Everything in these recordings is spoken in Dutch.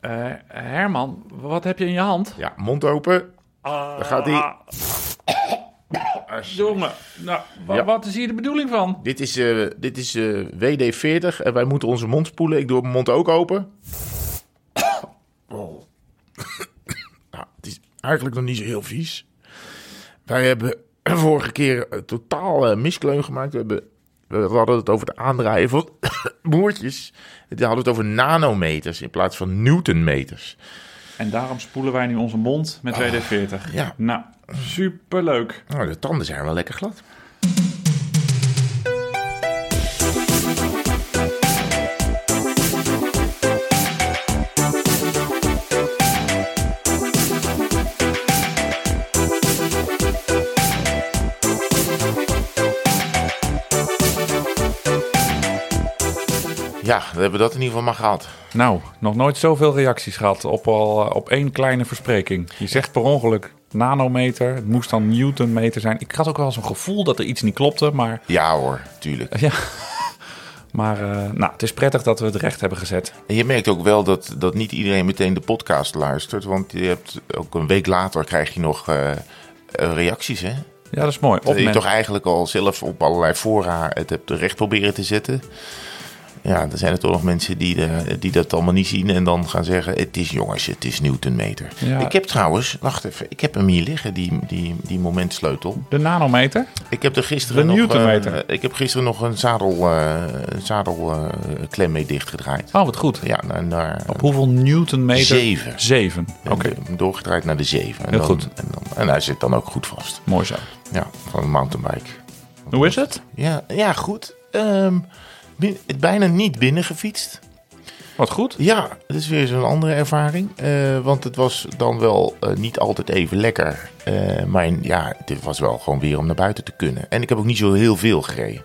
Eh, Herman, wat heb je in je hand? Ja, mond open. Daar gaat hij. Jongen, nou, Ja. wat is hier de bedoeling van? Dit is, eh, dit is eh, WD-40 en wij moeten onze mond spoelen. Ik doe mijn mond ook open. Oh. nou, het is eigenlijk nog niet zo heel vies. Wij hebben vorige keer eh, totaal miskleun gemaakt. We, hebben, we hadden het over het aandraaien van moertjes. We hadden het over nanometers in plaats van newtonmeters. En daarom spoelen wij nu onze mond met WD-40. ja. Nou, superleuk. Nou, de tanden zijn wel lekker glad. Ja, dan hebben we dat in ieder geval maar gehad. Nou, nog nooit zoveel reacties gehad op, al, eh, op één kleine verspreking. Je zegt per ongeluk nanometer, het moest dan newtonmeter zijn. Ik had ook wel zo'n gevoel dat er iets niet klopte, maar Ja hoor, tuurlijk. ja... Maar eh, nou, het is prettig dat we het recht hebben gezet. En je merkt ook wel dat, dat niet iedereen meteen de podcast luistert. Want je hebt ook een week later krijg je nog eh, reacties, hè? Ja, dat is mooi. Dat Op je men- toch eigenlijk al zelf op allerlei fora het hebt recht proberen te zetten. Ja, dan zijn er toch nog mensen die, de, die dat allemaal niet zien en dan gaan zeggen... het is jongens, het is Newtonmeter. Ja. Ik heb trouwens, wacht even, ik heb hem hier liggen, die, die, die momentsleutel. De nanometer? Ik heb er gisteren De nog, Newtonmeter. eh, ik heb gisteren nog een zadel, eh, een zadel eh, klem mee dichtgedraaid. Oh, wat goed. Ja, naar, naar Op hoeveel newtonmeter? Zeven. Zeven. Oké, doorgedraaid naar de 7. En Heel dan, goed. En, dan, en hij zit dan ook goed vast. mooi zo. Ja, van een mountainbike. Hoe is het? Ja, ja goed. Ehm, bijna niet binnengefietst. Wat goed. Ja, het is weer zo'n andere ervaring. Eh, want het was dan wel eh, niet altijd even lekker. Eh, maar ja, dit was wel gewoon weer om naar buiten te kunnen. En ik heb ook niet zo heel veel gereden.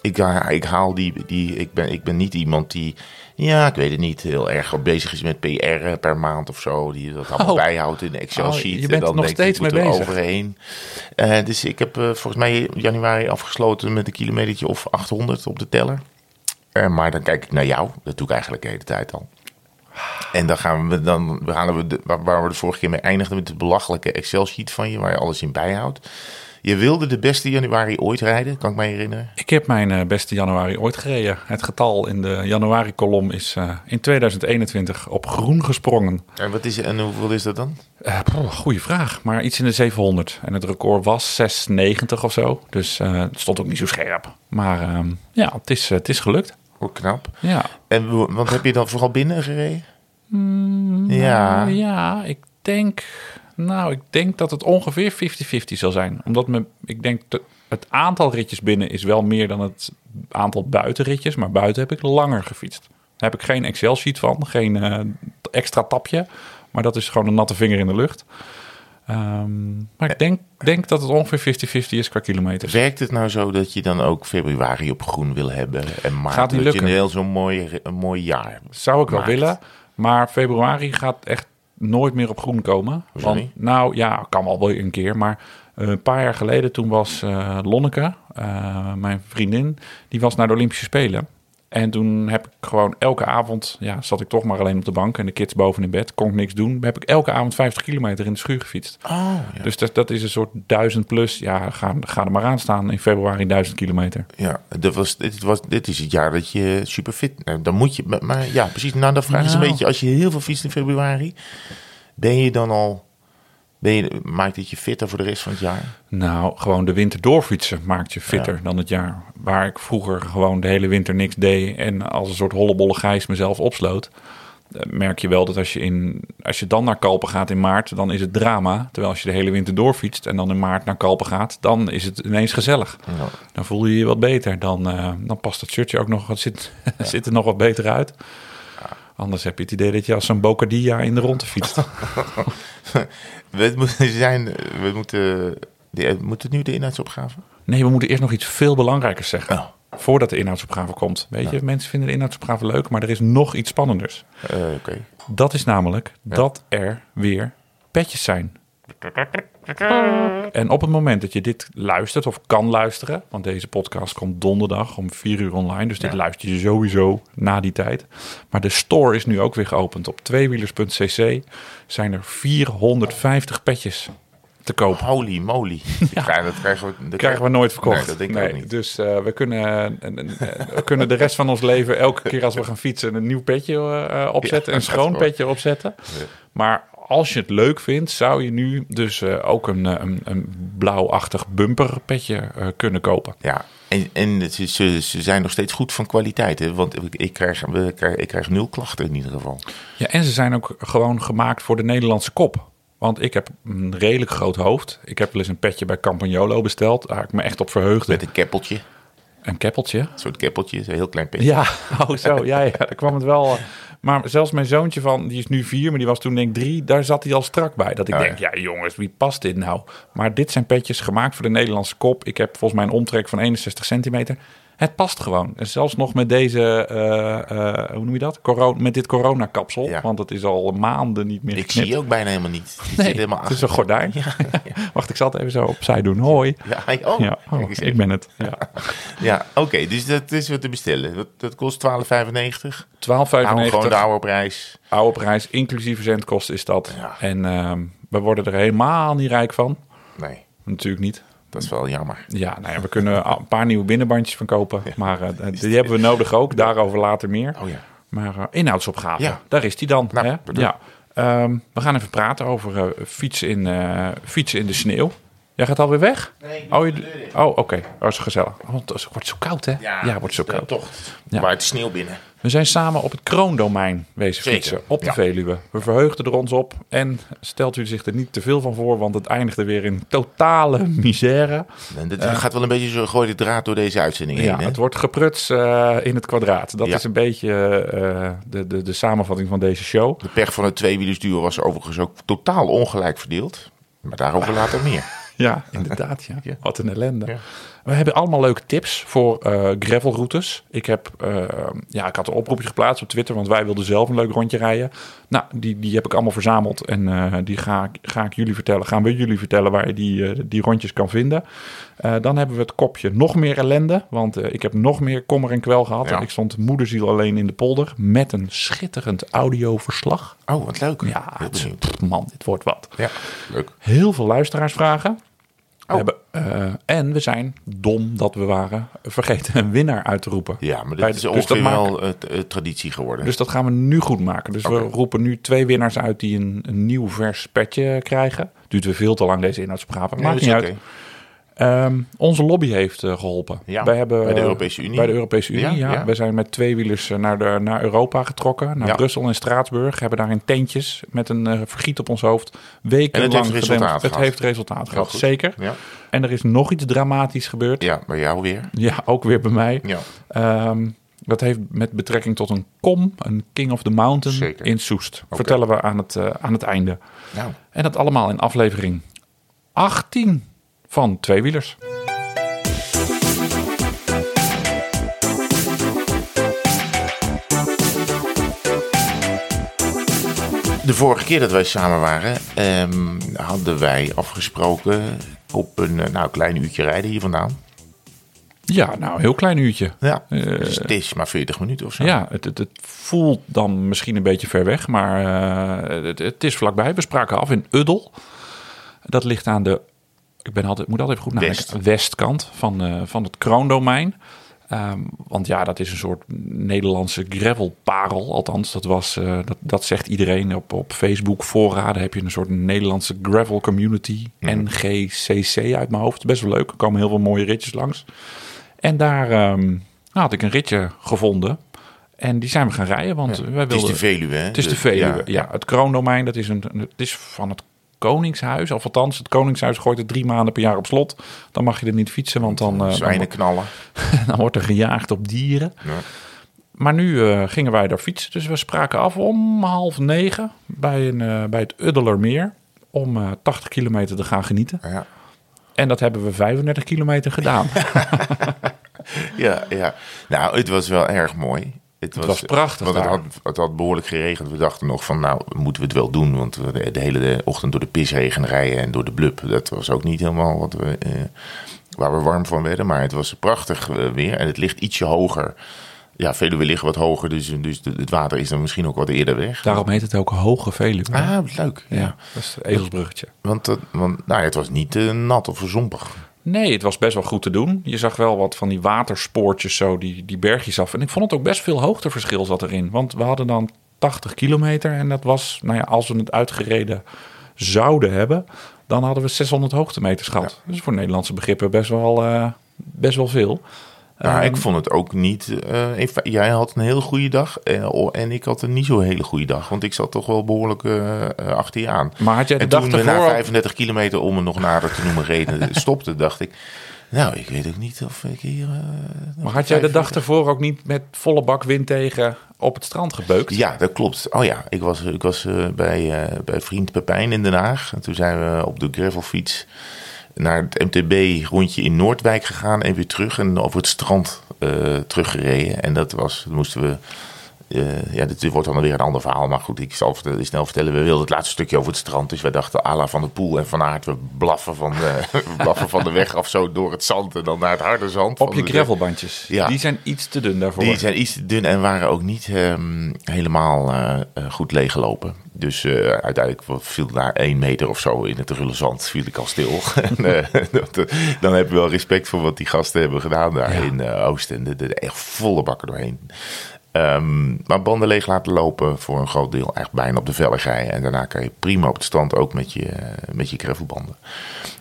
Ik, ik haal die, die ik, ben, ik ben niet iemand die, ja, ik weet het niet, heel erg bezig is met PR per maand of zo. Die dat allemaal Oh. bijhoudt in een Excel-sheet. Oh, je en bent dan er nog denkt, ik steeds moet mee er bezig. overheen. Dus ik heb volgens mij januari afgesloten met een kilometertje of 800 op de teller. Eh, maar dan kijk ik naar jou. Dat doe ik eigenlijk de hele tijd al. En dan gaan we dan we halen we de, waar, we de vorige keer mee eindigden met het belachelijke Excel-sheet van je, waar je alles in bijhoudt. Je wilde de beste januari ooit rijden, kan ik me herinneren. Ik heb mijn eh, beste januari ooit gereden. Het getal in de januari-kolom is eh, in 2021 op groen gesprongen. En, wat is, en hoeveel is dat dan? Poh, goeie vraag, maar iets in de 700. En het record was 690 of zo. Dus het stond ook niet zo scherp. Maar ehm, ja, het is, het is gelukt. Hoe knap. Ja. En want heb je dan vooral binnen gereden? ja. Nou, ja, ik denk, nou, ik denk dat het ongeveer 50-50 zal zijn. Omdat me, ik denk het aantal ritjes binnen is wel meer dan het aantal buitenritjes. Maar buiten heb ik langer gefietst. Daar heb ik geen Excel-sheet van, geen eh, extra tapje. Maar dat is gewoon een natte vinger in de lucht. Ehm, maar ik denk, denk dat het ongeveer 50-50 is qua kilometers. Werkt het nou zo dat je dan ook februari op groen wil hebben en maart Gaat niet dat je een heel zo'n mooi, een mooi jaar Zou ik wel willen. Maar februari gaat echt nooit meer op groen komen. Want, nou ja, kan wel wel een keer. Maar eh, een paar jaar geleden, toen was eh, Lonneke, eh, mijn vriendin, die was naar de Olympische Spelen. En toen heb ik gewoon elke avond, ja, zat ik toch maar alleen op de bank en de kids boven in bed, kon ik niks doen. Heb ik elke avond 50 kilometer in de schuur gefietst. Oh, ja. Dus dat, dat is een soort duizend plus. Ja, ga, ga er maar aan staan in februari duizend kilometer. Ja, dit, was, dit, was, dit is het jaar dat je super fit... nou, Dan moet je... maar- ja, precies. Nou, dan vraag is een Nou. beetje... Als je heel veel fietst in februari... Ben je dan al... Ben je, maakt het je fitter voor de rest van het jaar? Nou, gewoon de winter doorfietsen maakt je fitter dan het jaar. Waar ik vroeger gewoon de hele winter niks deed en als een soort hollebolle gijs mezelf opsloot. eh, Merk je wel dat als je, in, als je dan naar Kalpen gaat in maart, dan is het drama. Terwijl als je de hele winter doorfietst en dan in maart naar Kalpen gaat, dan is het ineens gezellig. Ja. Dan voel je je wat beter. Dan, eh, dan past het shirtje ook nog, wat zit, zit er nog wat beter uit. Anders heb je het idee dat je als een bocadilla in de ronde fietst. We moeten zijn... We moeten... de- Moet het nu de inhoudsopgave? Nee, we moeten eerst nog iets veel belangrijkers zeggen. Oh. Voordat de inhoudsopgave komt. Weet je, mensen vinden de inhoudsopgave leuk, maar er is nog iets spannenders. Oké. Dat is namelijk dat er weer petjes zijn. En op het moment dat je dit luistert of kan luisteren, want deze podcast komt donderdag om 4 uur online, dus dit Ja. luister je sowieso na die tijd. Maar de store is nu ook weer geopend. Op tweewielers.cc zijn er 450 petjes te koop. Holy moly. Ja. dat krijgen we, dat krijgen we nooit verkocht. Nee, dat denk ik ook niet. Dus eh, we, kunnen, eh, eh, we kunnen de rest van ons leven elke keer als we gaan fietsen een nieuw petje opzetten. Ja, een schoon petje opzetten. Ja. Maar als je het leuk vindt, zou je nu dus eh, ook een, eh, een, een blauwachtig bumperpetje eh kunnen kopen. Ja, en, en ze, ze, ze zijn nog steeds goed van kwaliteit. Hè? Want ik, krijg, ik krijg nul klachten in ieder geval. Ja, en ze zijn ook gewoon gemaakt voor de Nederlandse kop. Want ik heb een redelijk groot hoofd. Ik heb wel eens een petje bij Campagnolo besteld. Waar ik me echt op verheugde. Met een keppeltje. Een keppeltje. Een soort keppeltje. Een heel klein petje. Ja, oh zo, ja, ja, daar kwam het wel. eh, Maar zelfs mijn zoontje van, die is nu vier, maar die was toen denk ik drie, daar zat hij al strak bij. Dat ik Oh, denk, ja jongens, wie past dit nou? Maar dit zijn petjes gemaakt voor de Nederlandse kop. Ik heb volgens mij een omtrek van 61 centimeter. Het past gewoon. En zelfs nog met deze, eh, eh, hoe noem je dat? Corona, met dit coronakapsel. Ja. Want het is al maanden niet meer Ik geknipt. zie je ook bijna helemaal niet. Je Nee, helemaal het is een gordijn. Ja, Wacht, ik zal het even zo opzij doen. Hoi. ja. Oh, Ja, oh, kijk eens ik even. ben het. Ja. Ja, oké. dus dat is wat te bestellen. Dat, dat kost 12,95. 12,95. Hou gewoon de oude prijs. Oude prijs, inclusief verzendkosten is dat. En ehm, we worden er helemaal niet rijk van. Nee, Natuurlijk niet. Dat is wel jammer. Ja, nou ja, we kunnen een paar nieuwe binnenbandjes van kopen. Maar eh, die hebben we nodig ook. Daarover later meer. Oh ja. Maar eh, inhoudsopgave, Ja. daar is die dan. Nou, hè? Ja. Ehm, we gaan even praten over eh, fietsen, in, eh, fietsen in de sneeuw. Jij gaat alweer weg? Nee, oh, je, oh oké. Oh, is gezellig. Oh, het wordt zo koud, hè? Ja, het wordt zo koud. tocht. Ja. Maar het is sneeuw binnen. We zijn samen op het kroondomein wezen fietsen. Op de ja. Veluwe. We verheugden er ons op. En stelt u zich er niet te veel van voor, want het eindigde weer in totale misère. En dit gaat wel een beetje zo gooi de draad door deze uitzending Ja, heen. Hè? het wordt gepruts eh, in het kwadraat. Dat Ja. is een beetje eh, de, de, de samenvatting van deze show. De pech van het tweewielersduo was overigens ook totaal ongelijk verdeeld. Maar daarover later meer. Ja, inderdaad. Ja. Wat een ellende. We hebben allemaal leuke tips voor eh, gravelroutes. Ik heb, eh, ja, ik had een oproepje geplaatst op Twitter, want wij wilden zelf een leuk rondje rijden. Nou, die, die heb ik allemaal verzameld en eh, die ga, ik- ga ik jullie vertellen. Gaan we jullie vertellen waar je die, die rondjes kan vinden. Dan hebben we het kopje nog meer ellende, want ik heb nog meer kommer en kwel gehad. Ja. Ik stond moederziel alleen in de polder met een schitterend audioverslag. Oh, wat leuk. Ja, het pff, man, dit wordt wat. Ja, leuk. Heel veel luisteraarsvragen. We Oh. hebben, eh, en we zijn, dom dat we waren, vergeten een winnaar uit te roepen. Ja, maar de- is dus ongeveer maken- wel traditie geworden. Dus dat gaan we nu goed maken. Dus we roepen nu twee winnaars uit die een, een nieuw vers petje krijgen. Duurt weer veel te lang deze inhoudsopgave. Nee, Maakt niet uit. Ehm, onze lobby heeft eh, geholpen. Ja, Wij hebben, bij de eh, Europese Unie. Bij de Europese Unie, Ja, ja. ja. We zijn met tweewielers eh, naar, de, naar Europa getrokken. Naar. Brussel en Straatsburg. Hebben daar in tentjes met een vergiet op ons hoofd. Wekenlang heeft resultaat gedempt. Het gehad. heeft resultaat gehad, zeker. Ja. En er is nog iets dramatisch gebeurd. ja, bij jou weer. Ja, ook weer bij mij. Ja. Ehm, dat heeft met betrekking tot een kom, een King of the Mountain Zeker. in Soest. Vertellen we aan het, aan het einde. Nou, En dat allemaal in aflevering 18 van Tweewielers. de vorige keer dat wij samen waren, ehm, hadden wij afgesproken op een eh, nou, klein uurtje rijden hier vandaan. Ja, nou, een heel klein uurtje. Ja, Eh, dus het is maar 40 minuten of zo. Ja, het, het, het voelt dan misschien een beetje ver weg, maar eh, het, het is vlakbij. We spraken af in Uddel. Dat ligt aan de, ik ben altijd, moet altijd even goed nadenken, West. westkant van, eh, van het kroondomein. Ehm, want ja, dat is een soort Nederlandse gravelparel. Althans, dat, was, eh, dat, dat zegt iedereen op, op Facebook. Voorraden heb je een soort Nederlandse gravel community. NGCC uit mijn hoofd. Best wel leuk. Er komen heel veel mooie ritjes langs. En daar ehm, nou, had ik een ritje gevonden. En die zijn we gaan rijden. Want wij Het is wilden... de Veluwe, hè? Het is de Veluwe, ja. Het kroondomein, dat is, een, het is van het Koningshuis. Of althans, het Koningshuis gooit het drie maanden per jaar op slot. Dan mag je er niet fietsen, want dan, eh, Zwijnen knallen. dan wordt er gejaagd op dieren. Ja. Maar nu eh, gingen wij daar fietsen. Dus we spraken af om half negen bij, een, eh, bij het Uddelermeer. Om eh 80 kilometer te gaan genieten. Ja. En dat hebben we 35 kilometer gedaan. Ja, ja. Nou, het was wel erg mooi. Het was prachtig Want het had, het had behoorlijk geregend. We dachten nog van, nou, moeten we het wel doen? Want we de, hele ochtend door de pisregen rijden en door de blub. Dat was ook niet helemaal wat we, eh, waar we warm van werden. Maar het was prachtig eh, weer. En het ligt ietsje hoger. Ja, Veluwe liggen wat hoger. Dus, dus het water is dan misschien ook wat eerder weg. Daarom heet het ook Hoge Veluwe. Ah, leuk. Ja. ja, dat is het ezelsbruggetje. Want, dat- want nou, ja, het was niet eh, nat of zompig. Nee, het was best wel goed te doen. Je zag wel wat van die waterspoortjes zo, die, die bergjes af. En ik vond het ook best veel hoogteverschil zat erin. Want we hadden dan 80 kilometer en dat was, nou ja, als we het uitgereden zouden hebben, dan hadden we 600 hoogtemeters gehad. Dus voor Nederlandse begrippen best wel, eh, best wel veel. Ehm, ik vond het ook niet. eh, jij had een heel goede dag. eh, oh, en ik had een niet zo hele goede dag. Want ik zat toch wel behoorlijk eh, achter je aan. Maar had jij de en dag toen we ervoor na al- 35 kilometer om het nog nader te noemen reden stopte, dacht ik. Nou, ik weet ook niet of ik hier. Maar had jij de dag 45 ervoor ook niet met volle bak wind tegen op het strand gebeukt? Ja, dat klopt. Oh ja, ik was, ik was bij, bij vriend Pepijn in Den Haag. En toen zijn we op de gravelfiets naar het MTB rondje in Noordwijk gegaan en weer terug. En over het strand eh, teruggereden. En dat was, dan moesten we... eh, ja, dit wordt dan weer een ander verhaal. Maar goed, ik zal vertellen- snel vertellen. We wilden het laatste stukje over het strand. Dus wij dachten, Ala van de Poel en Van Aert, we blaffen van, de, we blaffen van de weg af zo door het zand. En dan naar het harde zand. Op je gravelbandjes. Ja. Die zijn iets te dun daarvoor. die zijn iets te dun en waren ook niet ehm, helemaal eh, eh, goed leeggelopen. Dus eh, uiteindelijk viel daar één meter of zo in het rulle zand. Viel ik al stil. en, eh, dat- dan heb je wel respect voor wat die gasten hebben gedaan daar Ja. in eh, Oosten. De, de, echt volle bakken doorheen. Ehm, maar banden leeg laten lopen voor een groot deel. Echt bijna op de vellig rijden. En daarna kan je prima op het strand ook met je, eh, met je gravelbanden.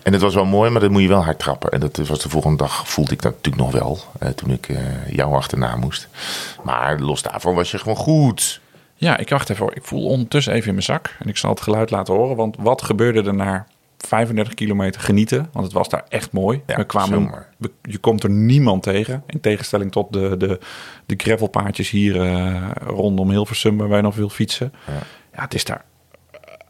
En het was wel mooi, maar dan moet je wel hard trappen. En dat was de volgende dag, voelde ik dat natuurlijk nog wel. eh, toen ik eh, jou achterna moest. Maar los daarvan was je gewoon goed. Ja, ik wacht even. hoor. Ik voel ondertussen even in mijn zak. En ik zal het geluid laten horen. Want wat gebeurde er na 35 kilometer genieten? Want het was daar echt mooi. Ja, we kwamen, we- je komt er niemand tegen. In tegenstelling tot de, de, de gravelpaadjes hier eh, rondom Hilversum... waar wij nog veel fietsen. Ja. het is daar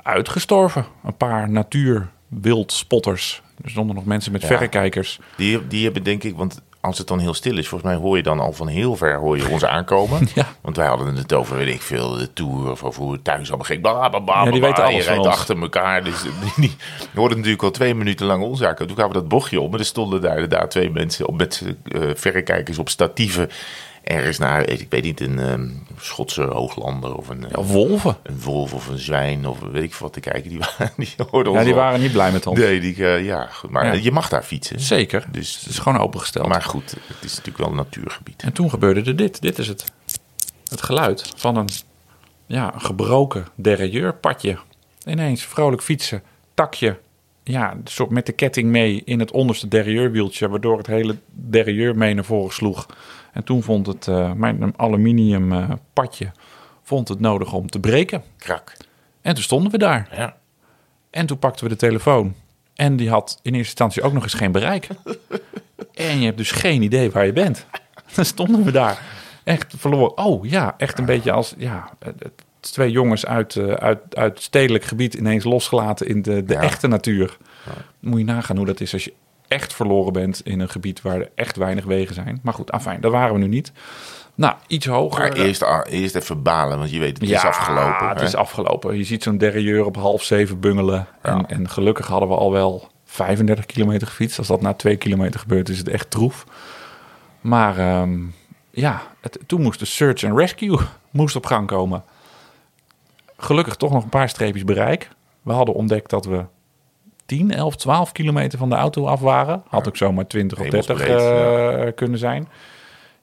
uitgestorven. Een paar natuur wildspotters. Er stonden nog mensen met Ja. verrekijkers. Die, die hebben denk ik, want als het dan heel stil is, volgens mij hoor je dan al van heel ver hoor je ons aankomen. Ja. Want wij hadden het over, weet ik veel, de tour of over hoe het thuis allemaal ging. Bla, bla, bla, Ja, die weten alles Je van rijdt ons. achter elkaar. Dus die, die hoorden natuurlijk al twee minuten lang ons aankomen. Toen kwamen we dat bochtje op en er stonden daar inderdaad twee mensen op met eh verrekijkers op statieven. Ergens naar, ik weet niet, een ehm, Schotse hooglander of een, eh, Ja, wolven. een wolf of een zwijn of weet ik veel wat te kijken. Die, waren, die hoorden Ja, die waren niet blij met ons. Nee, die, eh, ja, goed. Maar Ja. je mag daar fietsen. Zeker. Dus- het is gewoon opengesteld. Maar goed, het is natuurlijk wel een natuurgebied. En toen gebeurde er dit. Dit is het. Het geluid van een ja, gebroken derailleurpadje. Ineens vrolijk fietsen, takje. Ja, soort met de ketting mee in het onderste derailleurwieltje. Waardoor het hele derailleur mee naar voren sloeg. En toen vond het, eh, mijn aluminium eh, padje vond het nodig om te breken. Krak. En toen stonden we daar. Ja. En toen pakten we de telefoon. En die had in eerste instantie ook nog eens geen bereik. en je hebt dus geen idee waar je bent. Dan stonden we daar. Echt verloren. Oh ja, echt een beetje als ja, het- twee jongens uit, eh, uit, uit stedelijk gebied ineens losgelaten in de, de Ja. echte natuur. Moet je nagaan hoe dat is als je echt verloren bent in een gebied waar er echt weinig wegen zijn. Maar goed, afijn, daar waren we nu niet. Nou, iets hoger. Maar eerst, ah, eerst even balen, want je weet, het ja, is afgelopen. het hè? is afgelopen. Je ziet zo'n derailleur op half zeven bungelen. En, Ja. en gelukkig hadden we al wel 35 kilometer gefietst. Als dat na twee kilometer gebeurt, is het echt troef. Maar ehm, ja, het, toen moest de search and rescue moest op gang komen. Gelukkig toch nog een paar streepjes bereik. We hadden ontdekt dat we 10, 11, 12 kilometer van de auto af waren. Had ook zomaar 20 of 30 Hemelsbreed, eh, kunnen zijn.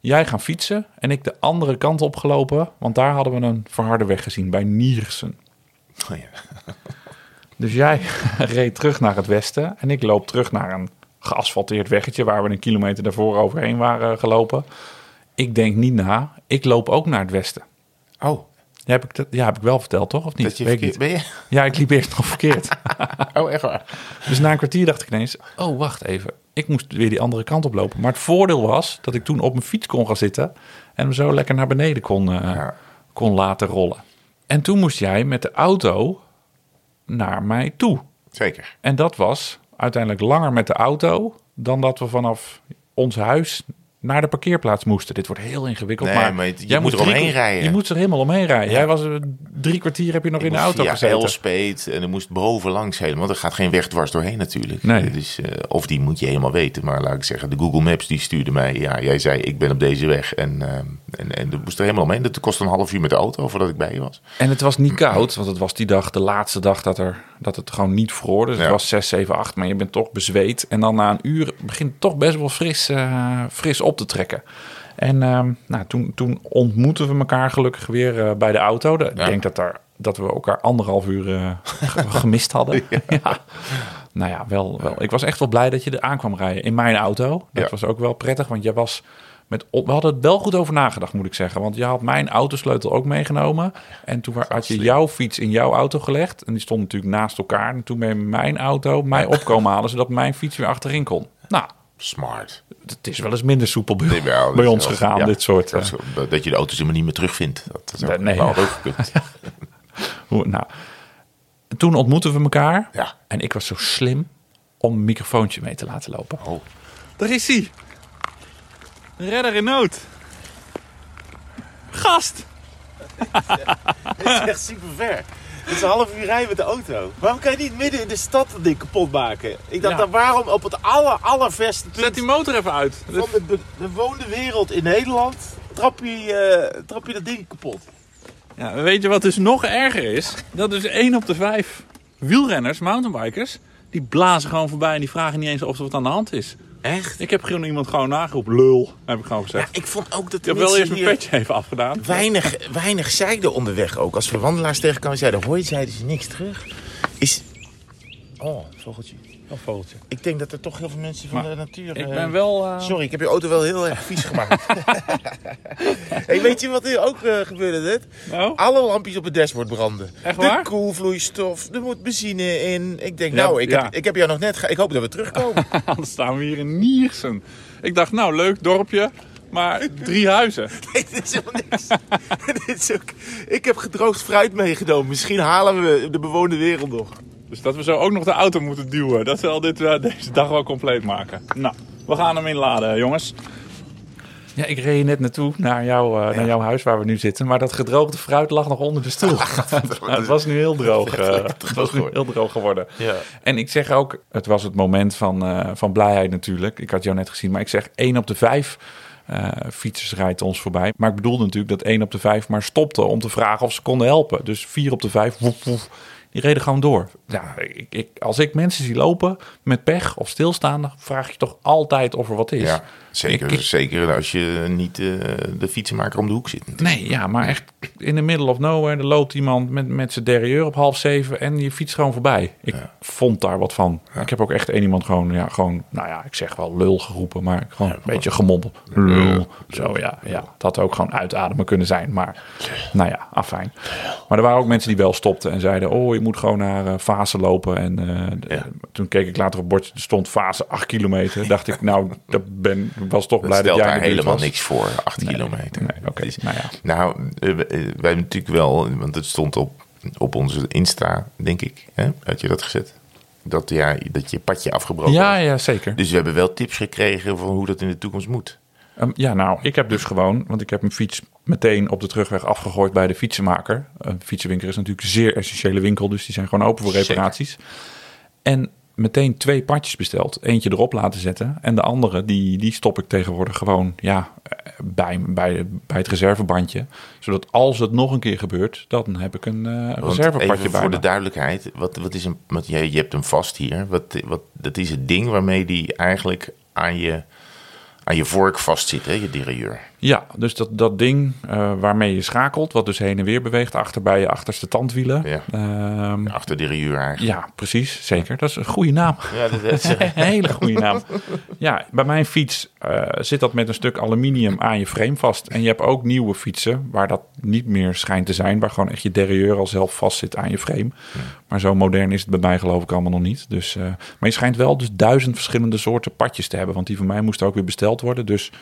Jij gaan fietsen en ik de andere kant opgelopen. Want daar hadden we een verharde weg gezien bij Niersen. Oh ja. Dus jij reed terug naar het westen en ik loop terug naar een geasfalteerd weggetje waar we een kilometer daarvoor overheen waren gelopen. Ik denk niet na, ik loop ook naar het westen. Oh, Ja, heb ik, dat, ja, heb ik wel verteld, toch? Of niet? dat je verkeerd, niet. ben je? Ja, ik liep eerst nog verkeerd. Oh, echt waar? Dus na een kwartier dacht ik ineens, oh wacht even. Ik moest weer die andere kant op lopen. Maar het voordeel was dat ik toen op mijn fiets kon gaan zitten en hem zo lekker naar beneden kon, eh, Ja. kon laten rollen. En toen moest jij met de auto naar mij toe. Zeker. En dat was uiteindelijk langer met de auto dan dat we vanaf ons huis naar de parkeerplaats moesten. Dit wordt heel ingewikkeld, Nee, maar, maar je jij moet er omheen rijden. Je moet er helemaal omheen rijden. Ja. Jij was eh, drie kwartier heb je nog in de auto gezeten. Elspeet en er moest bovenlangs helemaal. Want er gaat geen weg dwars doorheen natuurlijk. Nee. Dus, of die moet je helemaal weten. Maar laat ik zeggen, de Google Maps die stuurde mij. Ja, jij zei ik ben op deze weg. En, eh, en, en moest er helemaal omheen. Dat kostte een half uur met de auto voordat ik bij je was. En het was niet koud, want het was die dag, de laatste dag dat, er, dat het gewoon niet vroor. Dus het was 6, 7, 8, maar je bent toch bezweet. En dan na een uur begint het toch best wel fris, eh, fris op te trekken. En ehm, nou, toen, toen ontmoetten we elkaar gelukkig weer eh, bij de auto. De- Ja. Ik denk dat, daar, dat we elkaar anderhalf uur eh, ge- gemist hadden. Ja. Nou ja, wel, wel. Ik was echt wel blij dat je er aan kwam rijden in mijn auto. Dat was ook wel prettig, want jij was met op, we hadden er wel goed over nagedacht, moet ik zeggen. Want je had mijn autosleutel ook meegenomen. En toen had je jouw fiets in jouw auto gelegd. En die stond natuurlijk naast elkaar. En toen ben mijn auto mij opkomen halen, zodat mijn fiets weer achterin kon. Nou, Smart. het is wel eens minder soepel bij, Nee, wel, bij dat ons wel- gegaan, ja, dit soort. Dat, eh, dat je de auto's helemaal niet meer terugvindt. Dat is ook, Nee, ja. ook gekund. hoe- nou, toen ontmoetten we elkaar. Ja. En ik was zo slim om een microfoontje mee te laten lopen. Oh. Daar is hij. Een redder in nood. Gast. Het is echt super ver. Het is een half uur rijden met de auto. Waarom kan je niet midden in de stad dat ding kapot maken? Ik dacht, Ja. dan waarom op het aller, allerverste punt Zet die motor even uit. van de be- bewoonde wereld in Nederland... Trap je, eh, trap je dat ding kapot. Ja, weet je wat dus nog erger is? Dat is één op de vijf wielrenners, mountainbikers, die blazen gewoon voorbij en die vragen niet eens of er wat aan de hand is. Echt? Ik heb gewoon iemand gewoon nageroepen, lul, heb ik gewoon gezegd. Ik vond ook dat ik heb wel eerst mijn petje even afgedaan. weinig, weinig zeiden onderweg ook. Als we wandelaars tegenkwamen zeiden hoi, zeiden ze niks terug. Is... Oh, vogeltje. Een vogeltje. Ik denk dat er toch heel veel mensen van Maar de natuur... Ik eh, ben wel... eh, Sorry, ik heb je auto wel heel erg vies gemaakt. hey, weet je wat er ook eh, gebeurde net? Nou? Alle lampjes op het dashboard branden. Echt waar? De koelvloeistof, er moet benzine in. Ik denk, Ja, nou, ik, ja. heb, ik heb jou nog net... Ik hoop dat we terugkomen. Dan staan we hier in Niersen. Ik dacht, nou, leuk dorpje, maar drie huizen. nee, dit is helemaal niks. dit is ook, ik heb gedroogd fruit meegenomen. Misschien halen we de bewoonde wereld nog. Dus dat we zo ook nog de auto moeten duwen. Dat zal dit, eh, deze dag wel compleet maken. Nou, we gaan hem inladen, jongens. Ja, ik reed net naartoe naar, jou, eh, naar jouw huis waar we nu zitten. Maar dat gedroogde fruit lag nog onder de stoel. Nou, het was nu heel droog. eh, het was nu heel droog geworden. Ja. En ik zeg ook, het was het moment van, van blijheid natuurlijk. Ik had jou net gezien, maar ik zeg één op de vijf fietsers rijdt ons voorbij. Maar ik bedoelde natuurlijk dat één op de vijf maar stopte om te vragen of ze konden helpen. Dus vier op de vijf, woef, woef, die reden gewoon door. Ja, ik, ik, als ik mensen zie lopen met pech of stilstaan, dan vraag je toch altijd of er wat is. Zeker, Ik- zeker als je niet eh, de fietsenmaker om de hoek zit. Nee, ja, maar echt in the middle of nowhere. Er loopt iemand met, met zijn derrière op half zeven en je fietst gewoon voorbij. Ik vond daar wat van. Ik heb ook echt één iemand gewoon, ja, gewoon, nou ja, ik zeg wel lul geroepen, maar gewoon een beetje gemompeld. Lul. Zo ja, ja. Dat had ook gewoon uitademen kunnen zijn. Maar nou ja, afijn. Maar er waren ook mensen die wel stopten en zeiden, oh, je moet gewoon naar eh, Fase lopen. En eh, toen keek ik later op het bordje, er stond Fase 8 kilometer. Dacht ik, nou, dat ben, was toch Dat blij dat jij daar helemaal was. niks voor, 8 kilometer. Nee, oké. Is- Nou ja. Nou, eh, eh, wij hebben natuurlijk wel, want het stond op, op onze Insta, denk ik. Hè? Had je dat gezet? Dat, ja, dat je padje afgebroken Ja, was. ja, zeker. Dus we hebben wel tips gekregen van hoe dat in de toekomst moet. Ehm, ja, nou, ik heb dus gewoon, want ik heb mijn fiets meteen op de terugweg afgegooid bij de fietsenmaker. Een fietsenwinkel is natuurlijk een zeer essentiële winkel, dus die zijn gewoon open voor Zeker. reparaties. En meteen twee padjes besteld. Eentje erop laten zetten en de andere, die, die stop ik tegenwoordig gewoon ja, bij, bij, bij het reservebandje. Zodat als het nog een keer gebeurt, dan heb ik een Want reservepadje even bij voor me. de duidelijkheid, wat, wat is een, want je, je hebt hem vast hier. Wat, wat, dat is het ding waarmee die eigenlijk aan je, aan je vork vastzit, hè, je derailleur. Ja, dus dat, dat ding eh, waarmee je schakelt, wat dus heen en weer beweegt achter bij je achterste tandwielen. Ja. Ehm, Achter de derailleur eigenlijk. Ja, precies. Zeker. Dat is een goede naam. Ja, dat, is- Een hele goede naam. Ja, bij mijn fiets eh, zit dat met een stuk aluminium aan je frame vast. En je hebt ook nieuwe fietsen waar dat niet meer schijnt te zijn. Waar gewoon echt je derailleur al zelf vast zit aan je frame. Maar zo modern is het bij mij geloof ik allemaal nog niet. Dus, eh, maar je schijnt wel dus duizend verschillende soorten padjes te hebben. Want die van mij moesten ook weer besteld worden. Dus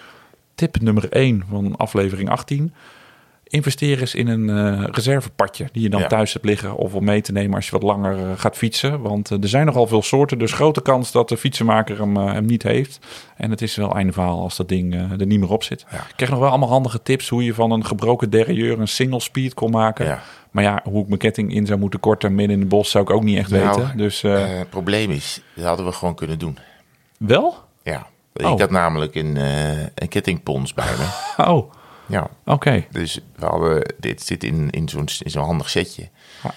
tip nummer 1 van aflevering 18. investeer eens in een eh, reservepadje die je dan Ja. thuis hebt liggen of om mee te nemen als je wat langer eh, gaat fietsen. Want eh, er zijn nogal veel soorten, dus grote kans dat de fietsenmaker hem, hem niet heeft. En het is wel einde verhaal als dat ding er niet meer op zit. Ja. Ik kreeg nog wel allemaal handige tips hoe je van een gebroken derailleur een single speed kon maken. Ja. Maar ja, hoe ik mijn ketting in zou moeten korten midden in het bos zou ik ook niet echt Nou, weten. Dus het probleem is, dat hadden we gewoon kunnen doen. wel? Ja. Oh. Ik had namelijk een, eh, een kettingpons bij me. Oh, Ja. oké. Dus we hadden, dit zit in, in zo'n in zo'n handig setje.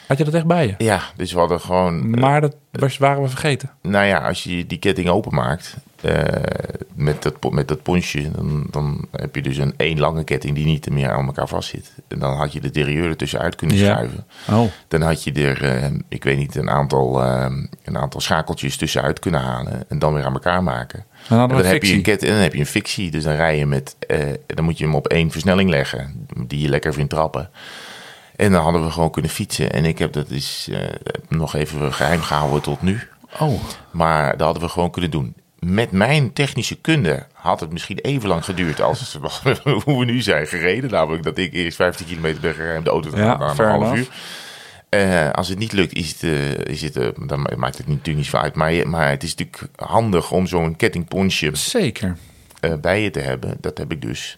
Had je dat echt bij je? Ja, dus we hadden gewoon... eh, Maar dat was- waren we vergeten. nou ja, als je die ketting openmaakt eh met, dat, met dat ponsje, dan, dan heb je dus een één lange ketting die niet meer aan elkaar vastzit. En dan had je de derieur er tussenuit kunnen Ja. schuiven. Oh, Dan had je er, eh, ik weet niet, een aantal, eh, een aantal schakeltjes tussenuit kunnen halen en dan weer aan elkaar maken. dan En dan heb je een fictie. ket en dan heb je een fictie. Dus dan rij je met, dan moet je hem op één versnelling leggen, die je lekker vindt trappen. En dan hadden we gewoon kunnen fietsen. En ik heb dat is nog even geheim gehouden tot nu. Oh, Maar dat hadden we gewoon kunnen doen. Met mijn technische kunde had het misschien even lang geduurd als hoe we nu zijn gereden. Namelijk dat ik eerst 15 kilometer ben gereden de auto Ja, gaan na een half uur. Eh, als het niet lukt, is het, eh, is het, eh, dan maakt het natuurlijk niet zo uit. Maar, maar het is natuurlijk handig om zo'n kettingponsje zeker. bij je te hebben. Dat heb ik dus.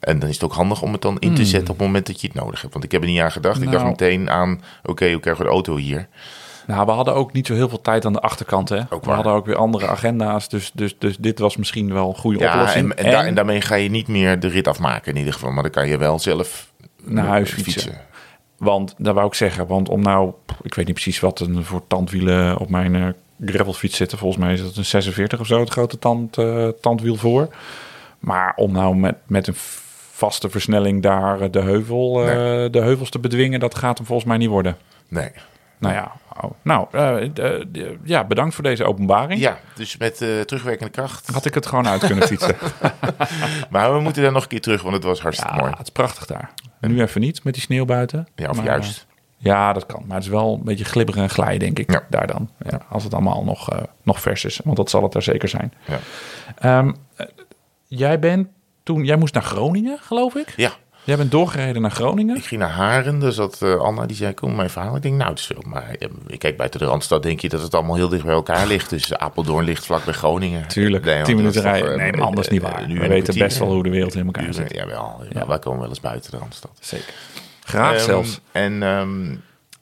En dan is het ook handig om het dan in te zetten op het moment dat je het nodig hebt. Want ik heb er niet aan gedacht. Ik dacht Hmm. Nou. meteen aan, oké, hoe krijgen we de auto hier? Nou, we hadden ook niet zo heel veel tijd aan de achterkant, hè? we hadden ook weer andere agenda's, dus, dus, dus dit was misschien wel een goede Ja, oplossing. en, en, daar- en daarmee ga je niet meer de rit afmaken in ieder geval. Maar dan kan je wel zelf Naar eh, huis fietsen. Want, dat wou ik zeggen, want om nou, ik weet niet precies wat een voor tandwielen op mijn eh, gravelfiets zitten. Volgens mij is dat een 46 of zo, het grote tand, eh, tandwiel voor. Maar om nou met, met een vaste versnelling daar eh, de, heuvel, eh, de heuvels te bedwingen, dat gaat hem volgens mij niet worden. Nee. Nou ja, oh, nou, eh, eh, ja, bedankt voor deze openbaring. Ja, dus met eh, terugwerkende kracht. Had ik het gewoon uit kunnen fietsen. Maar we moeten daar nog een keer terug, want het was hartstikke Ja, mooi. het is prachtig daar. En nu even niet met die sneeuw buiten. Ja, of Maar, juist. Ja, dat kan. Maar het is wel een beetje glibberig en glij, denk ik, Ja. daar dan. Ja, als het allemaal nog, nog vers is. Want dat zal het er zeker zijn. Ja. Ehm, eh, jij bent toen... Jij moest naar Groningen, geloof ik? ja, Jij bent doorgereden naar Groningen? ik ging naar Haren. Dus dat eh, Anna die zei, kom mijn verhaal. Ik denk, nou, het is veel. Maar ik kijk buiten de Randstad, denk je dat het allemaal heel dicht bij elkaar ligt. Dus Apeldoorn ligt vlak bij Groningen. Tuurlijk, Nee, tien minuten rijden. Nee, dat is niet waar. uur We weten best wel hoe de wereld in elkaar zit. Jawel, ja. wij komen wel eens buiten de Randstad. Zeker. Graag Ehm, zelfs. En, ehm,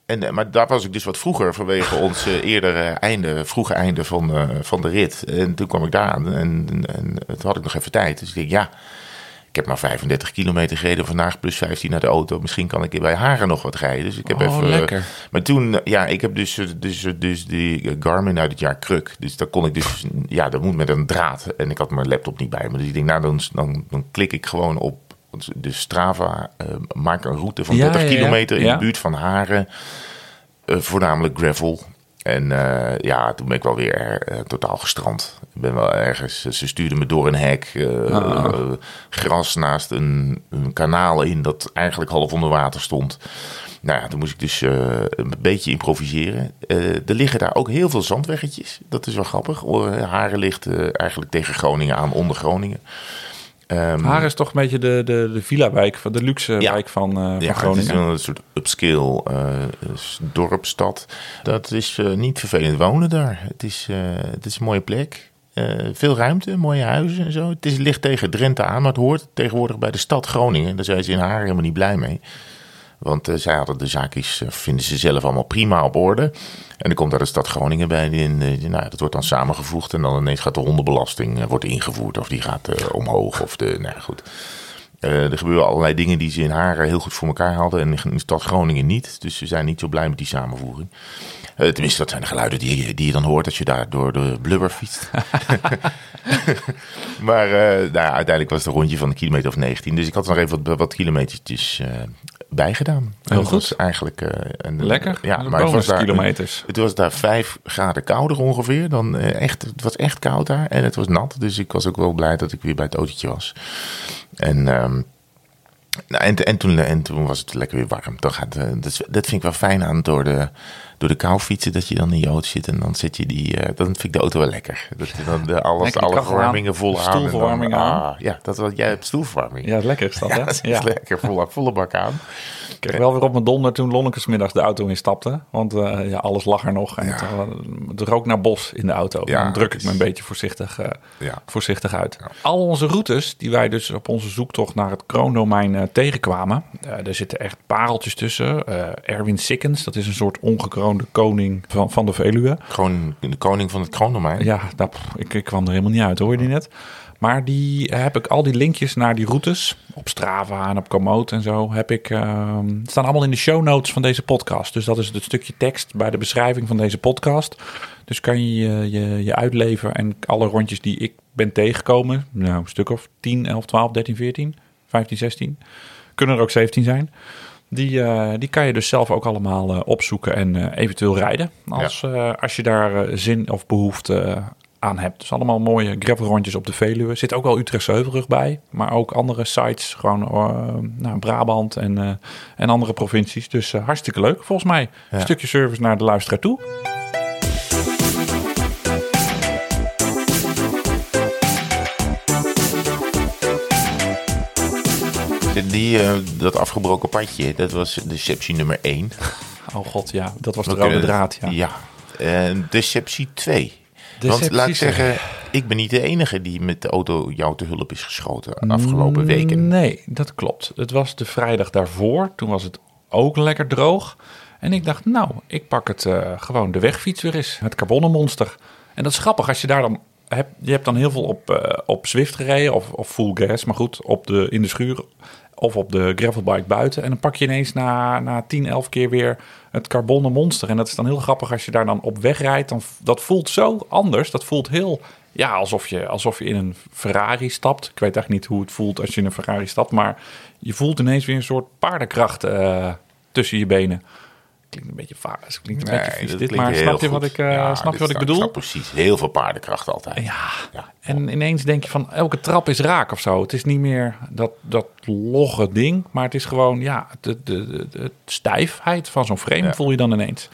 en, eh, maar daar was ik dus wat vroeger vanwege ons eerdere einde, vroege einde van, eh, van de rit. En toen kwam ik daar aan en, en, en toen had ik nog even tijd. Dus ik denk, ja, ik heb maar 35 kilometer gereden vandaag plus 15 naar de auto. Misschien kan ik bij Haren nog wat rijden. Dus ik heb Oh, even. lekker. Maar toen, eh, ja, ik heb dus, eh, dus, eh, dus die Garmin uit het jaar Kruk. Dus daar kon ik dus, ja, dat moet met een draad. En ik had mijn laptop niet bij me. Dus ik denk, nou, dan, dan, dan klik ik gewoon op de Strava. eh, maak een route van Ja, 30 ja, ja. kilometer in de buurt van Haren. Eh, voornamelijk gravel. En eh, ja, toen ben ik wel weer eh, totaal gestrand. Ik ben wel ergens, ze stuurden me door een hek, eh, Ah. eh, gras naast een, een kanaal in dat eigenlijk half onder water stond. Nou ja, toen moest ik dus eh, een beetje improviseren. Eh, er liggen daar ook heel veel zandweggetjes. Dat is wel grappig. Eh, Haren ligt eh, eigenlijk tegen Groningen aan, onder Groningen. Ehm, Haren is toch een beetje de, de, de villa-wijk, van de luxe Ja. wijk van, van Ja, Groningen. het is een soort upscale eh, dorpstad. Dat is eh, niet vervelend wonen daar. Het is, het is een mooie plek. Veel ruimte, mooie huizen en zo. Het is, ligt tegen Drenthe aan, maar het hoort tegenwoordig bij de stad Groningen. Daar zijn ze in haar helemaal niet blij mee. Want eh, zij hadden de zaakjes, eh, vinden ze zelf allemaal prima op orde. En dan komt daar de stad Groningen bij. In, eh, nou, dat wordt dan samengevoegd. En dan ineens gaat de hondenbelasting wordt ingevoerd. Of die gaat omhoog. Of de, nou goed. Er gebeuren allerlei dingen die ze in Haren heel goed voor elkaar hadden. En in de stad Groningen niet. Dus ze zijn niet zo blij met die samenvoeging. Eh, tenminste, dat zijn de geluiden die, je- die je dan hoort als je daar door de blubber fietst. maar eh, nou ja, uiteindelijk was het een rondje van een kilometer of 19. Dus ik had er nog even wat, wat kilometertjes eh bijgedaan. Heel dat goed. eigenlijk... Lekker. Ja, maar het was daar... bonuskilometers. Het was daar vijf graden kouder ongeveer. Dan, echt, het was echt koud daar en het was nat. Dus ik was ook wel blij dat ik weer bij het autootje was. En ehm, Nou, en, en, toen, en toen was het lekker weer warm. Dan gaat, eh, dat, dat vind ik wel fijn aan door de, door de kou fietsen. Dat je dan in je auto zit en dan zit je die... eh, dan vind ik de auto wel lekker. Dat je dan de, alles, Lekker alle verwarmingen vol aan. dan-. Ah, ja, dat, wat, jij hebt stoelverwarming. Ja, lekker is dat, Ja, hè? dat is Ja. lekker. Volle, volle bak aan. Ik kreeg wel weer op mijn donder toen Lonneke 's middags de auto instapte. Want eh, ja, alles lag er nog. En Ja. het, eh, het rook naar bos in de auto. Ja, dan druk ik me een beetje voorzichtig, eh, Ja. voorzichtig uit. Al onze routes die wij dus op onze zoektocht naar het kroondomein eh, tegenkwamen. eh, er zitten echt pareltjes tussen. Eh, Erwin Sikkens, dat is een soort ongekroonde koning van, van de Veluwe. Gewoon de koning van het kroondomein. Ja, pff, ik, ik kwam er helemaal niet uit, hoor je die net? Maar die heb ik al die linkjes naar die routes op Strava en op Komoot en zo heb ik ehm, staan allemaal in de show notes van deze podcast. Dus dat is het stukje tekst bij de beschrijving van deze podcast. Dus kan je je, je, je uitleven en alle rondjes die ik ben tegengekomen, nou een stuk of 10, 11, 12, 13, 14, 15, 16, kunnen er ook 17 zijn. Die, eh, die kan je dus zelf ook allemaal eh, opzoeken en eh, eventueel rijden. Als, eh, als je daar eh, zin of behoefte eh, aan hebt. Dus allemaal mooie gravelrondjes op de Veluwe. Zit ook wel Utrechtse Heuvelrug bij. Maar ook andere sites. Gewoon nou, Brabant en, eh, en andere provincies. Dus eh, hartstikke leuk volgens mij. Een stukje service naar de luisteraar toe. Die, dat afgebroken padje, dat was deceptie nummer 1. Oh god, ja. Dat was de rode draad. Ja. Ja. En deceptie 2. Want laat ik zeggen, ik ben niet de enige die met de auto jou te hulp is geschoten de afgelopen weken. Nee, dat klopt. Het was de vrijdag daarvoor. Toen was het ook lekker droog. En ik dacht, nou, ik pak het eh, gewoon de wegfiets weer eens. Het carbonenmonster. En dat is grappig als je daar dan... Hebt, je hebt dan heel veel op, eh, op Zwift gereden of, of full gas. Maar goed, op de, in de schuur of op de gravelbike buiten. En dan pak je ineens na, na 10, 11 keer weer het carbonen monster. En dat is dan heel grappig als je daar dan op weg rijdt. Dan, dat voelt zo anders. Dat voelt heel... Ja, alsof je, alsof je in een Ferrari stapt. Ik weet eigenlijk niet hoe het voelt als je in een Ferrari stapt. Maar je voelt ineens weer een soort paardenkracht eh, tussen je benen. Klinkt een beetje vaas. Klinkt een beetje vies dit. Maar snap je goed. wat ik, eh, Ja, snap je wat ik bedoel? snap precies. Heel veel paardenkracht altijd. Ja. Ja. En ineens denk je van elke trap is raak of zo. Het is niet meer dat, dat logge ding, maar het is gewoon ja, de, de, de, de stijfheid van zo'n frame Ja. voel je dan ineens.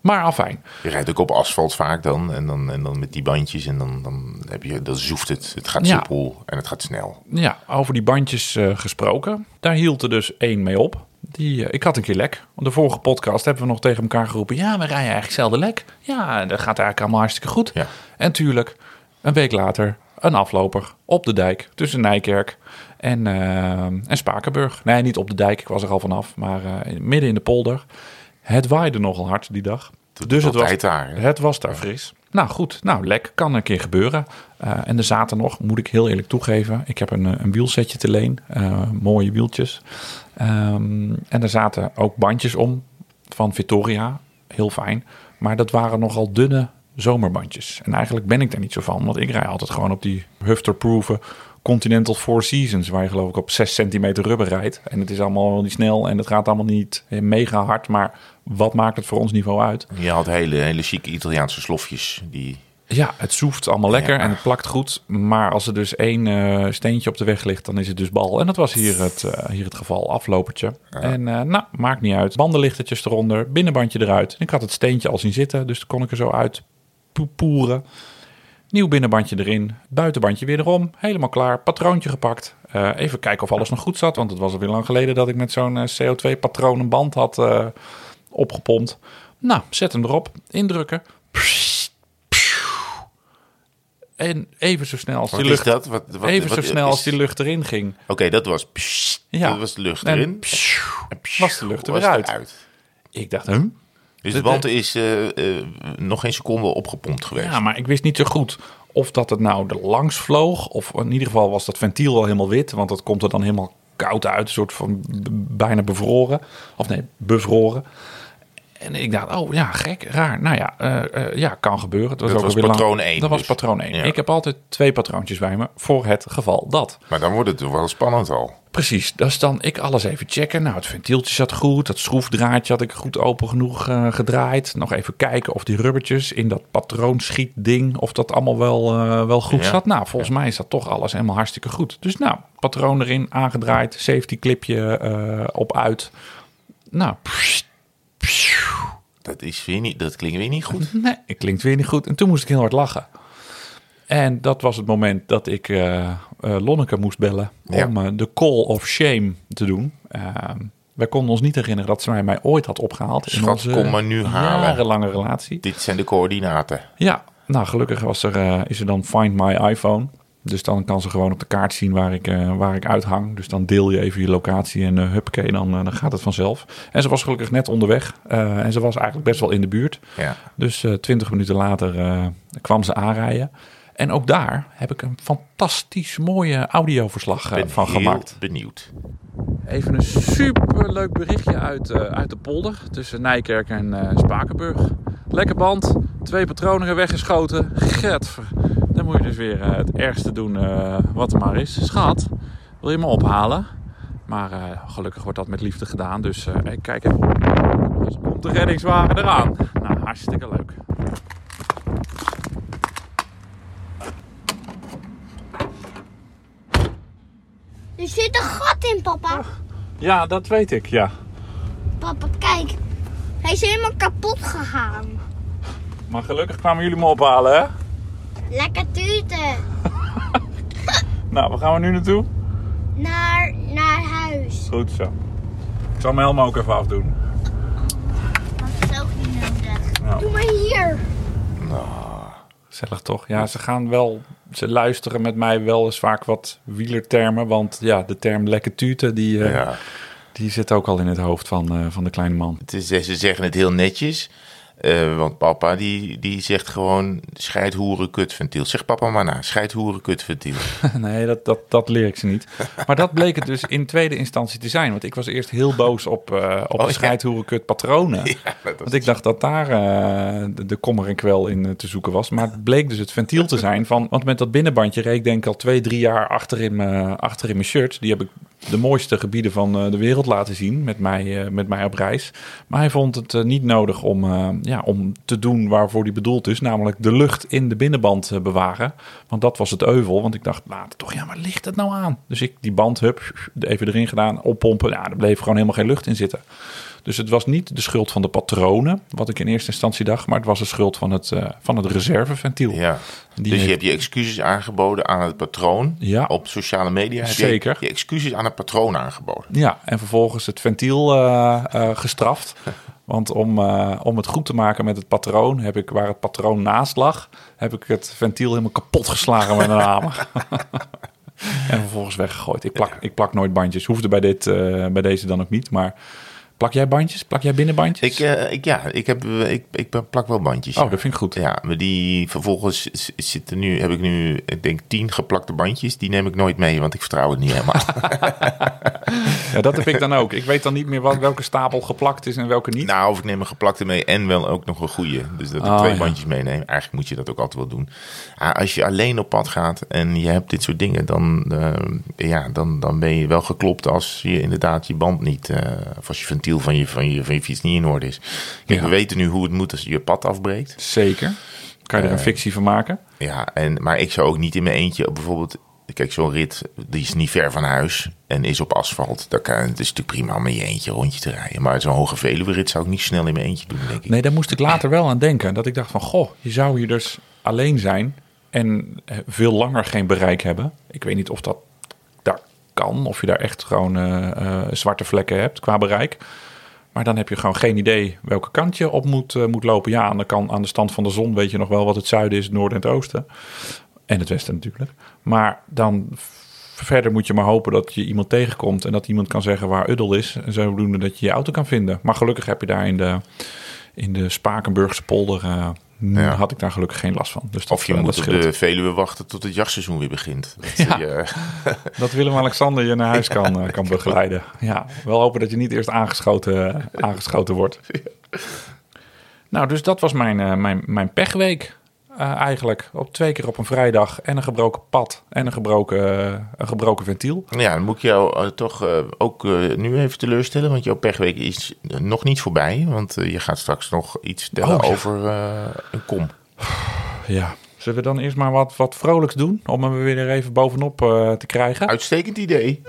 Maar afijn. Je rijdt ook op asfalt vaak dan. En dan, en dan met die bandjes. En dan, dan, heb je, dan zoeft het. Het gaat Ja. soepel en het gaat snel. Ja, over die bandjes eh, gesproken. Daar hield er dus één mee op. Die, eh, ik had een keer lek. De vorige podcast hebben we nog tegen elkaar geroepen. Ja, we rijden eigenlijk zelden lek. Ja, dat gaat eigenlijk allemaal hartstikke goed. Ja. En tuurlijk, een week later, een afloper op de dijk tussen Nijkerk en, eh, en Spakenburg. Nee, niet op de dijk, ik was er al vanaf, maar eh, midden in de polder. Het waaide nogal hard die dag. Dus het was, daar, hè? het was daar fris. Nou goed, nou lek kan een keer gebeuren. En er zaten nog, moet ik heel eerlijk toegeven, ik heb een, een wielsetje te leen. mooie wieltjes. Ehm, en er zaten ook bandjes om van Vittoria. Heel fijn. Maar dat waren nogal dunne zomerbandjes. En eigenlijk ben ik daar niet zo van. Want ik rij altijd gewoon op die hufterproeven Continental Four Seasons. Waar je geloof ik op 6 centimeter rubber rijdt. En het is allemaal niet snel en het gaat allemaal niet mega hard. Maar wat maakt het voor ons niveau uit? Je had hele, hele chique Italiaanse slofjes. Die, Ja, het soeft allemaal lekker Ja. en het plakt goed. Maar als er dus één eh, steentje op de weg ligt, dan is het dus bal. En dat was hier het, eh, hier het geval, aflopertje. En eh, nou, maakt niet uit. Bandenlichtertjes eronder, binnenbandje eruit. Ik had het steentje al zien zitten, dus kon ik er zo uit poepoeren. Nieuw binnenbandje erin, buitenbandje weer erom. Helemaal klaar, patroontje gepakt. Even kijken of alles nog goed zat, want het was alweer lang geleden dat ik met zo'n eh, CO2-patroon een band had opgepompt. Nou, zet hem erop, indrukken. En even zo snel als wat die lucht, dat? Wat, wat, even zo snel is- als die lucht erin ging. Oké, dat was... pssst, Ja. Dat was de lucht En erin. pssst, En pssst, was de lucht er weer uit. Ik dacht, huh? Dus De- de band is eh, eh, nog geen seconde opgepompt geweest. Ja, maar ik wist niet zo goed of dat het nou er langs vloog. Of in ieder geval was dat ventiel wel helemaal wit. Want dat komt er dan helemaal koud uit. Een soort van bijna bevroren. Of nee, bevroren. En ik dacht, oh ja, gek, raar. Nou ja, eh, eh, ja kan gebeuren. Het was Dat ook was patroon lang- één Dat was dus. patroon 1. Ja. Ik heb altijd twee patroontjes bij me voor het geval dat. Maar dan wordt het toch wel spannend al. Precies, dus dan ik alles even checken. Nou, het ventieltje zat goed. Dat schroefdraadje had ik goed open genoeg eh, gedraaid. Nog even kijken of die rubbertjes in dat patroonschietding... of dat allemaal wel, wel goed Ja. zat. Nou, volgens mij is dat toch alles helemaal hartstikke goed. Dus nou, patroon erin, aangedraaid. Safety clipje op uit. Nou, pssst. Dat, is weer niet, dat klinkt weer niet goed. Nee, het klinkt weer niet goed. En toen moest ik heel hard lachen. En dat was het moment dat ik eh eh, Lonneke moest bellen Ja. om eh, de call of shame te doen. Ehm, wij konden ons niet herinneren dat ze mij, mij ooit had opgehaald in Schat, onze kom maar nu halen. jarenlange relatie. Dit zijn de coördinaten. Ja, nou gelukkig was er, is er dan Find My iPhone. Dus dan kan ze gewoon op de kaart zien waar ik, eh, waar ik uithang. Dus dan deel je even je locatie en uh, huppakee, dan, eh, dan gaat het vanzelf. En ze was gelukkig net onderweg. eh, en ze was eigenlijk best wel in de buurt. Ja. Dus eh, twintig minuten later eh, kwam ze aanrijden. En ook daar heb ik een fantastisch mooie audioverslag eh, ben van heel gemaakt. benieuwd. Even een superleuk berichtje uit, eh, uit de polder tussen Nijkerk en eh, Spakenburg. Lekker band, twee patronen weggeschoten. Getver. Moet je dus weer eh, het ergste doen eh, wat er maar is. Schat, wil je me ophalen? Maar eh, gelukkig wordt dat met liefde gedaan. Dus ik kijk even. Komt de reddingswagen eraan. Nou, hartstikke leuk. Er zit een gat in, papa. Ja, dat weet ik, ja. Papa, kijk. Hij is helemaal kapot gegaan. Maar gelukkig kwamen jullie me ophalen, hè? Lekker tuten. Nou, waar gaan we nu naartoe? Naar, naar huis. Goed zo. Ik zal mijn helm ook even afdoen. Dat is ook niet nodig. Nou. Doe maar hier. Gezellig toch? Ja, ze gaan wel... Ze luisteren met mij wel eens vaak wat wielertermen. Want ja, de term lekker tuten, die, eh, Ja. die zit ook al in het hoofd van, eh, van de kleine man. Het is, ze zeggen het heel netjes. Eh, want papa die, die zegt gewoon scheidhoeren kutventiel. Zeg papa maar na, scheidhoeren kutventiel. nee, dat, dat, dat leer ik ze niet. Maar dat bleek het dus in tweede instantie te zijn. Want ik was eerst heel boos op, eh op Oh, de ja. scheidhoerenkut patronen. ja, dat Want ik dacht dat daar eh, de, de kommer en kwel in te zoeken was. Maar het bleek dus het ventiel te zijn van... Want met dat binnenbandje reed ik denk ik al twee, drie jaar achter in mijn, achter in mijn shirt. Die heb ik de mooiste gebieden van de wereld laten zien met mij, met mij op reis. Maar hij vond het niet nodig om, ja, om te doen waarvoor die bedoeld is. Namelijk de lucht in de binnenband eh, bewaren. Want dat was het euvel. Want ik dacht, het toch, ja, waar ligt het nou aan? Dus ik die band, hup, even erin gedaan, oppompen. Ja, er bleef gewoon helemaal geen lucht in zitten. Dus het was niet de schuld van de patronen, wat ik in eerste instantie dacht, maar het was de schuld van het, eh, van het reserveventiel. Ja. Die dus je heeft- hebt je excuses aangeboden aan het patroon. Ja. Op sociale media heb Zeker. je je excuses aan het patroon aangeboden. Ja, en vervolgens het ventiel eh, gestraft. Want om, eh, om het goed te maken met het patroon, heb ik waar het patroon naast lag, heb ik het ventiel helemaal kapot geslagen met een hamer. en vervolgens weggegooid. Ik plak, ik plak nooit bandjes. Hoefde bij, dit, eh, bij deze dan ook niet. Maar plak jij bandjes? Plak jij binnenbandjes? Ik, eh, ik, ja, ik, heb, eh, ik, ik plak wel bandjes. oh, ja. dat vind ik goed. Ja, maar die vervolgens zitten nu, heb ik nu, ik denk tien geplakte bandjes. Die neem ik nooit mee, want ik vertrouw het niet helemaal. Ja, dat heb ik dan ook. Ik weet dan niet meer wat, welke stapel geplakt is en welke niet. nou, of ik neem een geplakte mee en wel ook nog een goede. Dus dat ik Oh, twee ja. bandjes meeneem. Eigenlijk moet je dat ook altijd wel doen. Ah, als je alleen op pad gaat en je hebt dit soort dingen, dan, eh, ja, dan, dan ben je wel geklopt als je inderdaad je band niet, of als je ventiel van je, van, je, van je fiets niet in orde is. Kijk, Ja. we weten nu hoe het moet als je je pad afbreekt. Zeker. Kan je er een Eh, fictie van maken? Ja, en, maar ik zou ook niet in mijn eentje bijvoorbeeld... Kijk, zo'n rit, die is niet ver van huis en is op asfalt. Dan kan, het is natuurlijk prima om in je eentje een rondje te rijden. Maar zo'n hoge Veluwe-rit zou ik niet snel in mijn eentje doen, denk ik. Nee, daar moest ik later wel aan denken. Dat ik dacht van, goh, je zou hier dus alleen zijn en eh, veel langer geen bereik hebben. Ik weet niet of dat daar kan, of je daar echt gewoon eh, eh, zwarte vlekken hebt qua bereik. Maar dan heb je gewoon geen idee welke kant je op moet, eh, moet lopen. Ja, aan de, kan, aan de stand van de zon weet je nog wel wat het zuiden is, het noorden en het oosten. En het westen natuurlijk. Maar dan verder moet je maar hopen dat je iemand tegenkomt... en dat iemand kan zeggen waar Uddel is. En zodoende dat je je auto kan vinden. Maar gelukkig heb je daar in de, in de Spakenburgse polder... Ja. had ik daar gelukkig geen last van. Dus dat, Of je eh, moet op de Veluwe wachten tot het jachtseizoen weer begint. Dat Ja. je, eh, Dat Willem-Alexander je naar huis kan, eh, kan begeleiden. Ja, wel hopen dat je niet eerst aangeschoten, aangeschoten wordt. Nou, dus dat was mijn, mijn, mijn pechweek eh, eigenlijk. Op twee keer op een vrijdag en een gebroken pad en een gebroken, een gebroken ventiel. ja, dan moet ik jou eh, toch eh, ook nu even teleurstellen. Want jouw pechweek is nog niet voorbij. Want je gaat straks nog iets vertellen Oh, ja. over een kom. Ja. Zullen we dan eerst maar wat, wat vrolijks doen om hem weer even bovenop te krijgen? Uitstekend idee.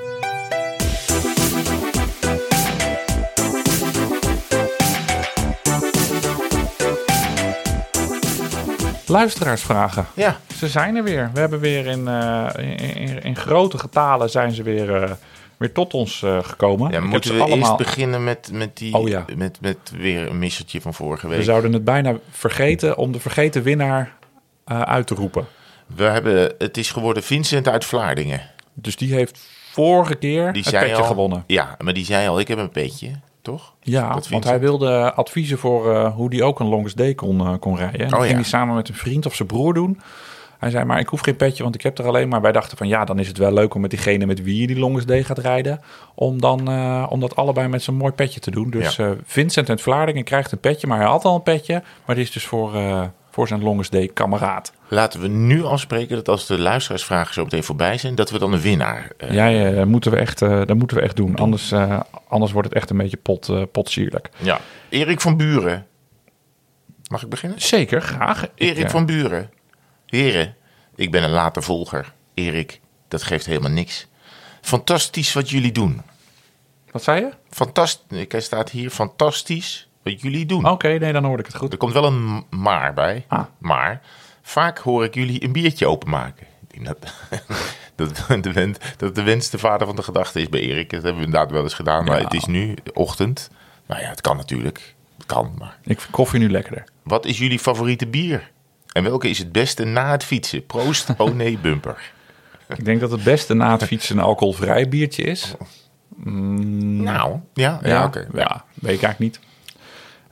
Luisteraarsvragen. Ja, Ze zijn er weer. We hebben weer in, eh, in, in, grote getalen zijn ze weer, eh, weer tot ons eh, gekomen. ja moeten we allemaal... eerst beginnen met, met, die, Oh ja. met, met weer een missertje van vorige week. We zouden het bijna vergeten om de vergeten winnaar uit te roepen. We hebben, het is geworden Vincent uit Vlaardingen. Dus die heeft vorige keer Die het petje al, gewonnen. Ja, maar die zei al, ik heb een petje, toch? Ja, Dat want hij wilde adviezen voor eh, hoe hij ook een longest day kon, eh, kon rijden. En dat Oh, ging ja. hij samen met een vriend of zijn broer doen. Hij zei, maar ik hoef geen petje, want ik heb er alleen maar. Wij dachten van, ja, dan is het wel leuk om met diegene met wie je die longest day gaat rijden. Om, dan, eh, om dat allebei met zo'n mooi petje te doen. Dus Ja. Vincent uit Vlaardingen krijgt een petje, maar hij had al een petje. Maar die is dus voor, voor zijn longest day kameraad. Laten we nu afspreken dat als de luisteraarsvragen zo meteen voorbij zijn, dat we dan een winnaar... eh, Ja, ja, dat moeten we echt, dat moeten we echt doen. Anders, eh, anders wordt het echt een beetje pot, potsierlijk. ja. Erik van Buren. Mag ik beginnen? Zeker, graag. Ik, Erik van Buren. Heren, ik ben een late volger. Erik, dat geeft helemaal niks. Fantastisch wat jullie doen. Wat zei je? Fantastisch, hij staat hier, fantastisch wat jullie doen. Oké, nee, dan hoorde ik het goed. Er komt wel een maar bij. Ah. Maar vaak hoor ik jullie een biertje openmaken. Dat, dat, de wens, dat de wens de vader van de gedachte is bij Erik. Dat hebben we inderdaad wel eens gedaan. Maar Ja. het is nu ochtend. Nou ja, het kan natuurlijk. Het kan, maar... Ik vind koffie nu lekkerder. Wat is jullie favoriete bier? En welke is het beste na het fietsen? Proost, oh nee, bumper. Ik denk dat het beste na het fietsen een alcoholvrij biertje is. Nou, ja, ja, oké. ja, weet ik eigenlijk niet.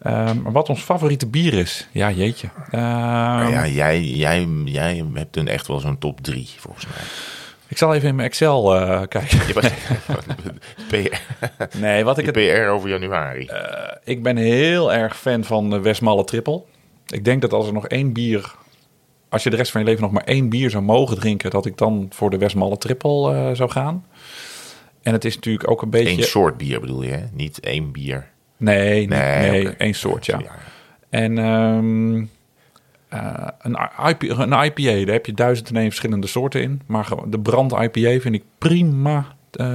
Maar wat ons favoriete bier is? Ja, jeetje. Maar ja, jij, jij, jij hebt een echt wel zo'n top 3, volgens mij. Ik zal even in mijn Excel eh, kijken. PR, Nee, wat ik het PR over januari. Ik ben heel erg fan van de Westmalle Triple. Ik denk dat als er nog één bier... Als je de rest van je leven nog maar één bier zou mogen drinken... dat ik dan voor de Westmalle Triple eh, zou gaan. En het is natuurlijk ook een beetje... Eén soort bier bedoel je, hè? Niet één bier. Nee, nee, één soort, ja. En ehm, eh, een, IP, een IPA, daar heb je duizend en één verschillende soorten in. Maar de brand IPA vind ik prima eh,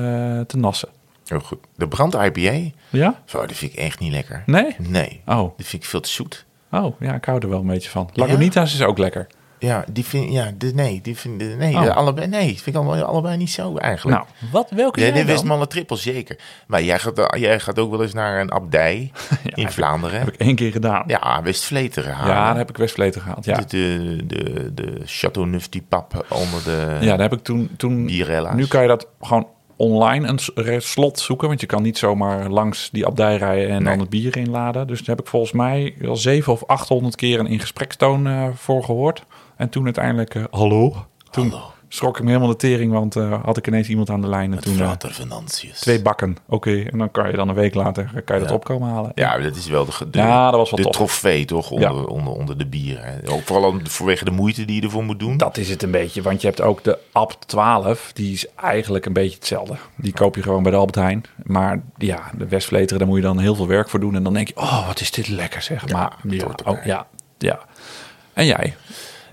te nassen. Heel goed. De brand IPA, Ja? zo, die vind ik echt niet lekker. Nee? Nee. Oh. Die vind ik veel te zoet. Oh, ja, ik hou er wel een beetje van. Lagunitas is ook lekker. Ja, die vind ja, de, nee, die vind nee, Oh. allebei, nee, vind ik allebei, allebei niet zo eigenlijk. Nou, wat, welke Ja, jij de? Westmalle trippel zeker. Maar jij gaat, jij gaat ook wel eens naar een abdij in Vlaanderen. heb ik één keer gedaan. Ja, Ja, West-Vleteren halen. daar heb ik Westvleten gehaald. Ja, De, de, de, de Chateau Neuf du Pape onder de ja daar heb ik toen... toen nu kan je dat gewoon online een slot zoeken. Want je kan niet zomaar langs die abdij rijden en Nee. dan het bier inladen. Dus daar heb ik volgens mij wel zeven of achthonderd keer een in gesprekstoon eh, voor gehoord. En toen uiteindelijk, eh, hallo? Toen Hallo. schrok ik me helemaal de tering, want eh, had ik ineens iemand aan de lijn. En toen eh, twee bakken. Oké, en dan kan je dan een week later kan je dat opkomen halen. Ja, dat is wel de, de, Ja, dat was wel de tof. trofee toch onder, Ja. onder, onder de bieren. Ook vooral vanwege de moeite die je ervoor moet doen. Dat is het een beetje, want je hebt ook de Abt 12. Die is eigenlijk een beetje hetzelfde. Die koop je gewoon bij de Albert Heijn. Maar ja, de Westvleteren, daar moet je dan heel veel werk voor doen. En dan denk je, oh, wat is dit lekker zeg. Maar ja, oh, ja, ja. En jij?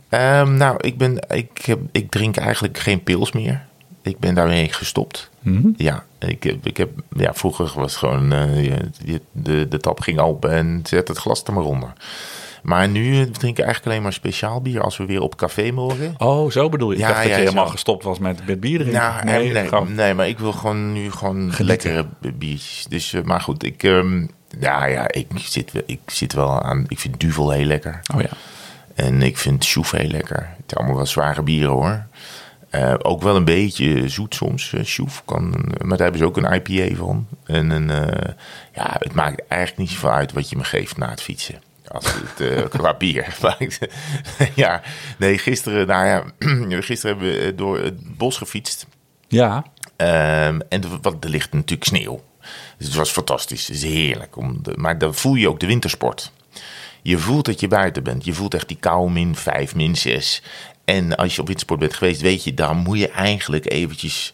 Ehm, nou, ik, ben, ik, heb, ik drink eigenlijk geen pils meer. Ik ben daarmee gestopt. Mhm. Ja, ik heb, ik heb, ja, vroeger was het gewoon, eh, de, de tap ging open en zet het glas er maar onder. Maar nu drink ik eigenlijk alleen maar speciaal bier als we weer op café mogen. Oh, zo bedoel je? Ik Ja, dacht dat je helemaal zo. gestopt was met, met bier drinken. Nou, nee, nee, gewoon- nee, maar ik wil gewoon nu gewoon Genieten. lekkere biertjes. Dus, eh, maar goed, ik, ehm, ja, ja, ik zit, wel- ik zit wel aan. Ik vind Duvel heel lekker. Oh ja. En ik vind Soef heel lekker. Het zijn allemaal wel zware bieren hoor. Eh, ook wel een beetje zoet soms. eh Soef kan, maar daar hebben ze ook een IPA van. En een, eh, ja, het maakt eigenlijk niet zoveel uit wat je me geeft na het fietsen. Als het eh, qua bier. Ja, nee, gisteren, nou ja, gisteren hebben we eh, door het bos gefietst. Ja, Ehm, en er, wat, er ligt natuurlijk sneeuw. Dus het was fantastisch. Het is heerlijk. Om de, maar dan voel je ook de wintersport. Je voelt dat je buiten bent. Je voelt echt die kou min 5, min 6. En als je op wintersport bent geweest, weet je, dan moet je eigenlijk eventjes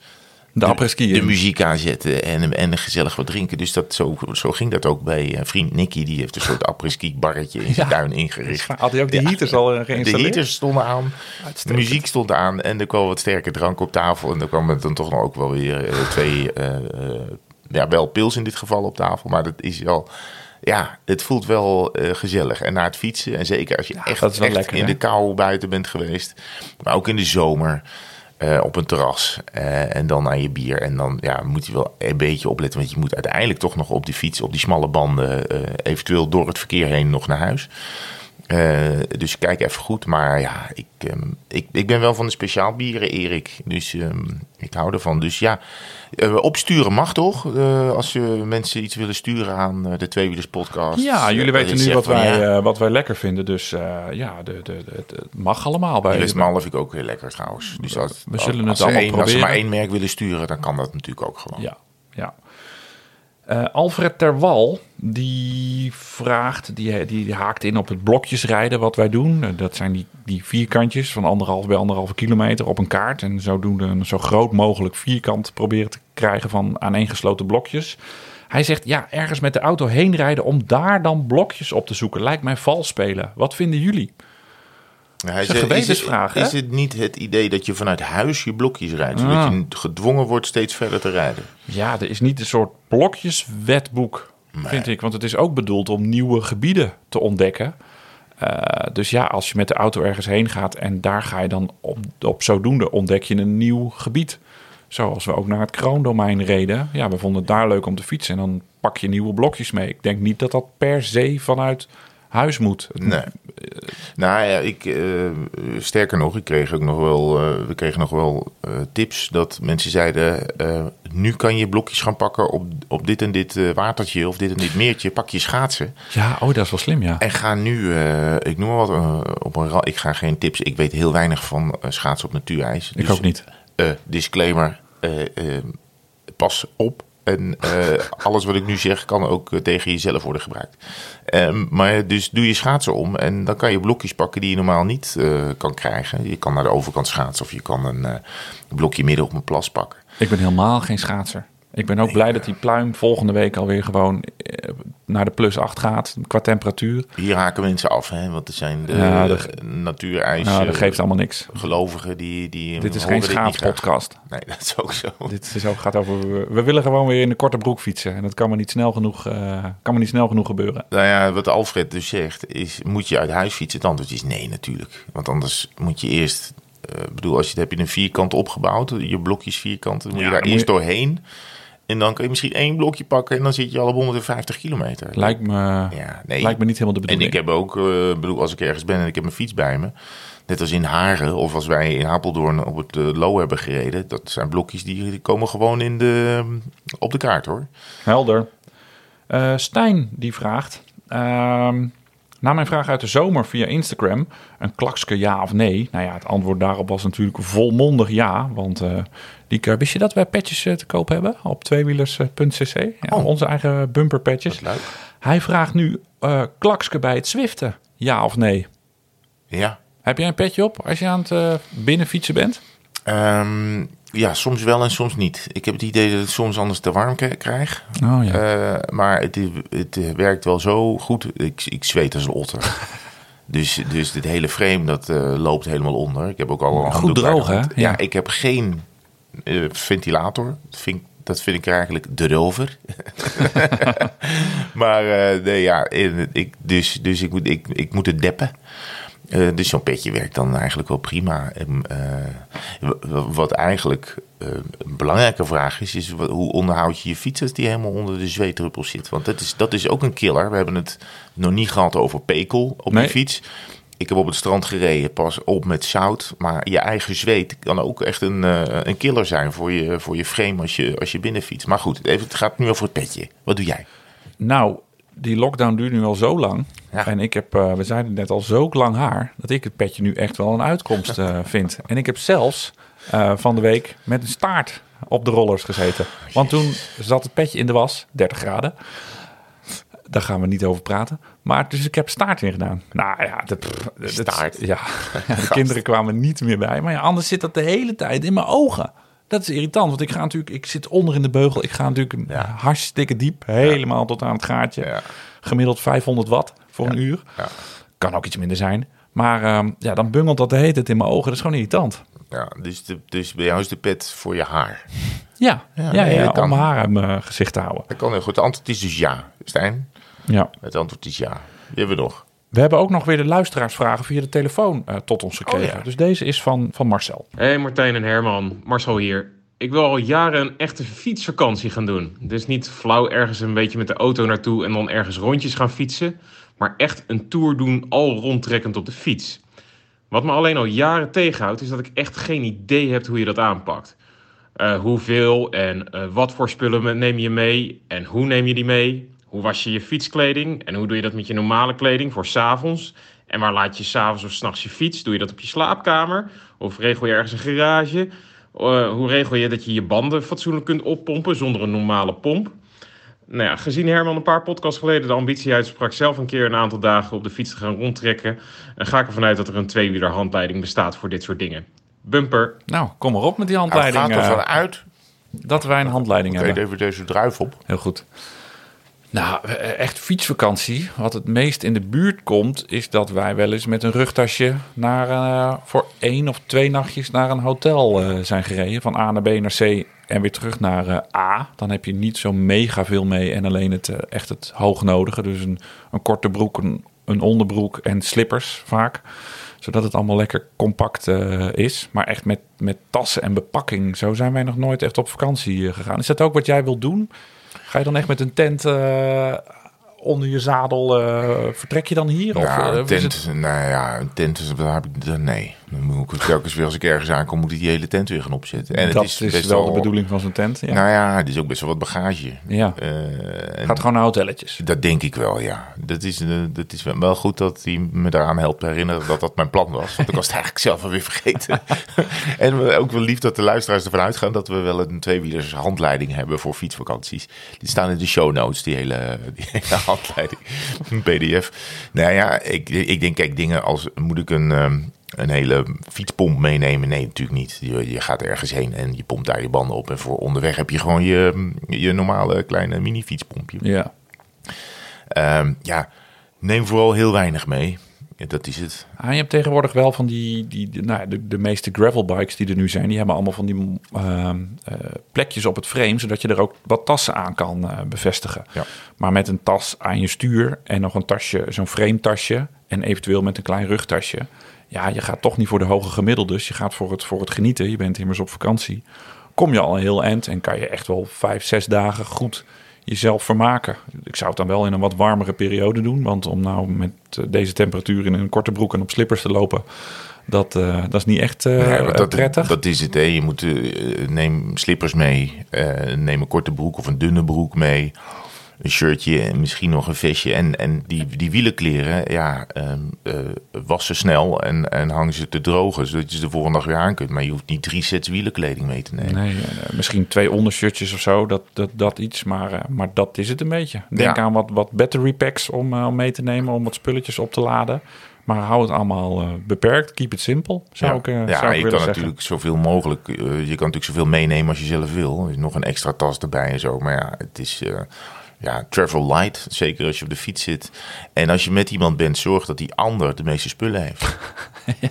de de in. muziek aanzetten en, en gezellig wat drinken. Dus dat, zo, zo ging dat ook bij eh, vriend Nicky. Die heeft een soort après-ski barretje in zijn Ja. tuin ingericht. Had hij ook die heaters al eh, De geïnstalleerd? heaters stonden aan, de muziek stond aan en er kwam wat sterke drank op tafel. En er kwam dan toch nog ook wel weer eh, twee, ja, wel pils in dit geval op tafel. Maar dat is wel, ja, het voelt wel eh, gezellig. En na het fietsen, en zeker als je echt, echt lekker, in hè? de kou buiten bent geweest, maar ook in de zomer. eh, op een terras eh, en dan aan je bier. En dan ja, moet je wel een beetje opletten, want je moet uiteindelijk toch nog op die fiets, op die smalle banden, eventueel door het verkeer heen nog naar huis. Eh, dus kijk even goed. Maar ja, ik, ehm, ik, ik ben wel van de speciaal bieren, Erik. Dus ehm, ik hou ervan. Dus ja, eh, opsturen mag toch? Eh, als je mensen iets willen sturen aan de Tweewielers podcast. Ja, jullie weten nu wat wij, ja, wat wij lekker vinden. Dus ja, de, de, de, het- mag allemaal bij Les Malle vind ik ook heel lekker trouwens. Dus als, We zullen het als, allemaal één- als ze proberen. maar één merk willen sturen, dan kan dat natuurlijk ook gewoon. Ja, ja. Eh, Alfred Terwal, die vraagt, die, die haakt in op het blokjesrijden wat wij doen. Eh, Dat zijn die, die vierkantjes van anderhalf bij anderhalve kilometer op een kaart. En zodoende een zo groot mogelijk vierkant proberen te krijgen van aaneengesloten blokjes. Hij zegt, ja, ergens met de auto heen rijden om daar dan blokjes op te zoeken. Lijkt mij vals spelen. Wat vinden jullie? Hij is een is, het, is het niet het idee dat je vanuit huis je blokjes rijdt? Ah. Zodat je gedwongen wordt steeds verder te rijden? Ja, er is niet een soort blokjeswetboek, vind ik. Want het is ook bedoeld om nieuwe gebieden te ontdekken. Eh, dus ja, als je met de auto ergens heen gaat en daar ga je dan op, op zodoende ontdek je een nieuw gebied. Zoals we ook naar het kroondomein reden. Ja, we vonden het daar leuk om te fietsen. En dan pak je nieuwe blokjes mee. Ik denk niet dat dat per se vanuit huis moet. Nee. Nou ja, ik, eh, sterker nog, ik kreeg ook nog wel, eh, we kregen nog wel eh, tips dat mensen zeiden: nu kan je blokjes gaan pakken op, op dit en dit watertje of dit en dit meertje. Pak je schaatsen Ja, oh, dat is wel slim, ja. en ga nu, ik noem maar wat, op een Ik ga geen tips. Ik weet heel weinig van schaatsen op natuurijs. Ik Dus, ook niet. disclaimer: pas op. En eh, alles wat ik nu zeg kan ook eh, tegen jezelf worden gebruikt. Ehm, maar dus doe je schaatsen om en dan kan je blokjes pakken die je normaal niet eh, kan krijgen. Je kan naar de overkant schaatsen of je kan een blokje midden op een plas pakken. Ik ben helemaal geen schaatser. Ik ben ook blij dat die pluim volgende week alweer gewoon eh, naar de plus 8 gaat qua temperatuur. Hier haken mensen af, hè, want er zijn de Ja, natuurijs Nou, dat geeft allemaal niks. gelovigen die, die Dit is geen schaatspodcast. Nee, dat is ook zo. Dit is ook, gaat over. We willen gewoon weer in de korte broek fietsen. En dat kan maar niet snel genoeg, eh, kan maar niet snel genoeg gebeuren. Nou ja, wat Alfred dus zegt, is moet je uit huis fietsen? Het antwoord is nee natuurlijk. Want anders moet je eerst, eh, ik bedoel, als je het heb je een vierkant opgebouwd, je blokjes vierkant, dan moet Ja, je daar eerst je- doorheen. En dan kan je misschien één blokje pakken en dan zit je al op 150 kilometer. Lijkt me, Ja, nee. lijkt me niet helemaal de En bedoeling. ik heb ook, ik bedoel, als ik ergens ben en ik heb mijn fiets bij me, net als in Haren of als wij in Apeldoorn op het uh, Lo hebben gereden, dat zijn blokjes die, die komen gewoon in de, op de kaart hoor. Helder. Eh, Stijn die vraagt. Na mijn vraag uit de zomer via Instagram, een klakske ja of nee? Nou ja, het antwoord daarop was natuurlijk volmondig ja. Want eh die, wist je dat wij petjes eh, te koop hebben op tweewielers.cc? Ja, Oh. Onze eigen is leuk. Hij vraagt nu eh klakske bij het Zwiften. Ja of nee? Ja. Heb jij een petje op als je aan het eh, binnenfietsen bent? Ehm, ja, soms wel en soms niet. Ik heb het idee dat ik soms anders te warm krijg. Oh ja. Eh, maar het, het werkt wel zo goed. Ik, ik zweet als een otter. dus, dus dit hele frame dat eh, loopt helemaal onder. Ik heb ook al een Goed droog, hè? Ja. Ja. ik heb geen eh, ventilator. Dat vind, ik- dat vind ik eigenlijk erover. maar eh, nee, ja, ik, dus, dus ik, moet, ik, ik moet het deppen. Eh, dus zo'n petje werkt dan eigenlijk wel prima. En, eh, w- wat eigenlijk eh, een belangrijke vraag is, is hoe onderhoud je je fiets als die helemaal onder de zweetdruppel zit? Want dat is, dat is ook een killer. We hebben het nog niet gehad over pekel op Nee. je fiets. Ik heb op het strand gereden, pas op met zout. Maar je eigen zweet kan ook echt een, eh, een killer zijn voor je, voor je frame als je, als je binnenfietst. Maar goed, even, het gaat nu over het petje. Wat doe jij? Nou, die lockdown duurt nu al zo lang. Ja. En ik heb, eh, we zeiden net al, zo lang haar... dat ik het petje nu echt wel een uitkomst eh, vind. En ik heb zelfs eh, van de week met een staart op de rollers gezeten. Want toen zat het petje in de was, 30 graden. Daar gaan we niet over praten. Maar dus ik heb staart in gedaan. Nou ja, pff, dat- Staart? ja, de kinderen kwamen niet meer bij. Maar ja, anders zit dat de hele tijd in mijn ogen. Dat is irritant, want ik ga natuurlijk, ik zit onder in de beugel. Ik ga natuurlijk Ja. hartstikke diep, helemaal tot aan het gaatje. Ja. Gemiddeld 500 watt voor een uur. Ja. Kan ook iets minder zijn. Maar ehm, ja, dan bungelt dat de hele tijd in mijn ogen. Dat is gewoon irritant. Ja, dus, de, dus bij jou is de pet voor je haar. Ja, ja, Ja, dat om kan. mijn haar uit mijn gezicht te houden. Dat kan heel goed. Het antwoord is dus ja. Stijn, Ja. het antwoord is ja. Die hebben we nog. We hebben ook nog weer de luisteraarsvragen via de telefoon eh, tot ons gekregen. Oh ja. Dus deze is van, van Marcel. Hey Martijn en Herman, Marcel hier. Ik wil al jaren een echte fietsvakantie gaan doen. Dus niet flauw ergens een beetje met de auto naartoe en dan ergens rondjes gaan fietsen. Maar echt een tour doen, al rondtrekkend op de fiets. Wat me alleen al jaren tegenhoudt, is dat ik echt geen idee heb hoe je dat aanpakt. Eh, hoeveel en eh, wat voor spullen neem je mee en hoe neem je die mee? Hoe was je je fietskleding en hoe doe je dat met je normale kleding voor 's avonds? En waar laat je s'avonds of s'nachts je fiets? Doe je dat op je slaapkamer? Of regel je ergens een garage? Eh, hoe regel je dat je je banden fatsoenlijk kunt oppompen zonder een normale pomp? Nou ja, gezien Herman een paar podcasts geleden de ambitie uitsprak zelf een keer een aantal dagen op de fiets te gaan rondtrekken, en ga ik ervan uit dat er een tweewieler handleiding bestaat voor dit soort dingen. Bumper. Nou, kom maar op met die handleiding. gaat ervan eh, uit. dat wij een handleiding hebben. even deze druif op. Heel goed. Nou, eh, echt fietsvakantie. Wat het meest in de buurt komt, is dat wij wel eens met een rugtasje naar, eh, voor één of twee nachtjes naar een hotel eh, zijn gereden. Van A naar B naar C en weer terug naar eh, A. Dan heb je niet zo mega veel mee en alleen het, echt het hoognodige. Dus een, een korte broek, een, onderbroek en slippers vaak. Zodat het allemaal lekker compact is. Maar echt met, met tassen en bepakking. Zo zijn wij nog nooit echt op vakantie gegaan. Is dat ook wat jij wilt doen? Ga je dan echt met een tent eh, onder je zadel? eh, vertrek je dan hier? Of, Ja, eh, een of is tent, het- nou ja, een tent, is- nee. Dan moet ik telkens weer als ik ergens aankom, moet ik die hele tent weer gaan opzetten. En dat het is, is, best wel de bedoeling van zo'n tent. Ja. Nou ja, het is ook best wel wat bagage. ja. Eh, Gaat gewoon naar hotelletjes. dat denk ik wel, ja. Dat is, eh, dat is wel- goed dat hij me daaraan helpt herinneren dat dat mijn plan was. Want ik was het eigenlijk zelf alweer vergeten. en ook wel lief dat de luisteraars ervan uitgaan dat we wel een tweewielers handleiding hebben voor fietsvakanties. Die staan in de show notes, die hele, die hele handleiding. Een pdf. Nou ja, ik, ik denk, kijk, dingen als moet ik een... ehm, een hele fietspomp meenemen? Nee, natuurlijk niet. Je, je gaat ergens heen en je pompt daar je banden op. En voor onderweg heb je gewoon je, je normale kleine mini fietspompje. Ja. Ehm, ja, neem vooral heel weinig mee. Ja, dat is het. Ah, je hebt tegenwoordig wel van die, die nou, de, de meeste gravelbikes die er nu zijn, die hebben allemaal van die ehm, eh, plekjes op het frame, zodat je er ook wat tassen aan kan eh, bevestigen. Ja. Maar met een tas aan je stuur en nog een tasje, zo'n frame tasje en eventueel met een klein rugtasje. Ja, je gaat toch niet voor de hoge gemiddeldes. Je gaat voor het, voor het genieten. Je bent immers op vakantie. Kom je al een heel eind en kan je echt wel vijf, zes dagen goed jezelf vermaken. Ik zou het dan wel in een wat warmere periode doen. Want om nou met eh, deze temperatuur in een korte broek en op slippers te lopen... dat, eh, dat is niet echt eh, Ja, maar dat, prettig. dat is het. Hè. Je moet, neem slippers mee. neem een korte broek of een dunne broek mee. Een shirtje en misschien nog een vestje. En, en die, die wielenkleren, ja, eh, was ze snel en, en hang ze te drogen. Zodat je ze de volgende dag weer aan kunt. Maar je hoeft niet drie sets wielenkleding mee te nemen. Nee, eh, misschien twee ondershirtjes of zo, dat, dat, dat iets. Maar, eh, maar dat is het een beetje. Denk Ja. aan wat, wat battery packs om, eh, om mee te nemen, om wat spulletjes op te laden. Maar hou het allemaal beperkt. Keep it simple, zou ja, ik, eh, ja zou ik je kan zeggen. natuurlijk zoveel mogelijk. je kan natuurlijk zoveel meenemen als je zelf wil. Nog een extra tas erbij en zo. Maar ja, het is. Ja, travel light. Zeker als je op de fiets zit. En als je met iemand bent, zorg dat die ander de meeste spullen heeft.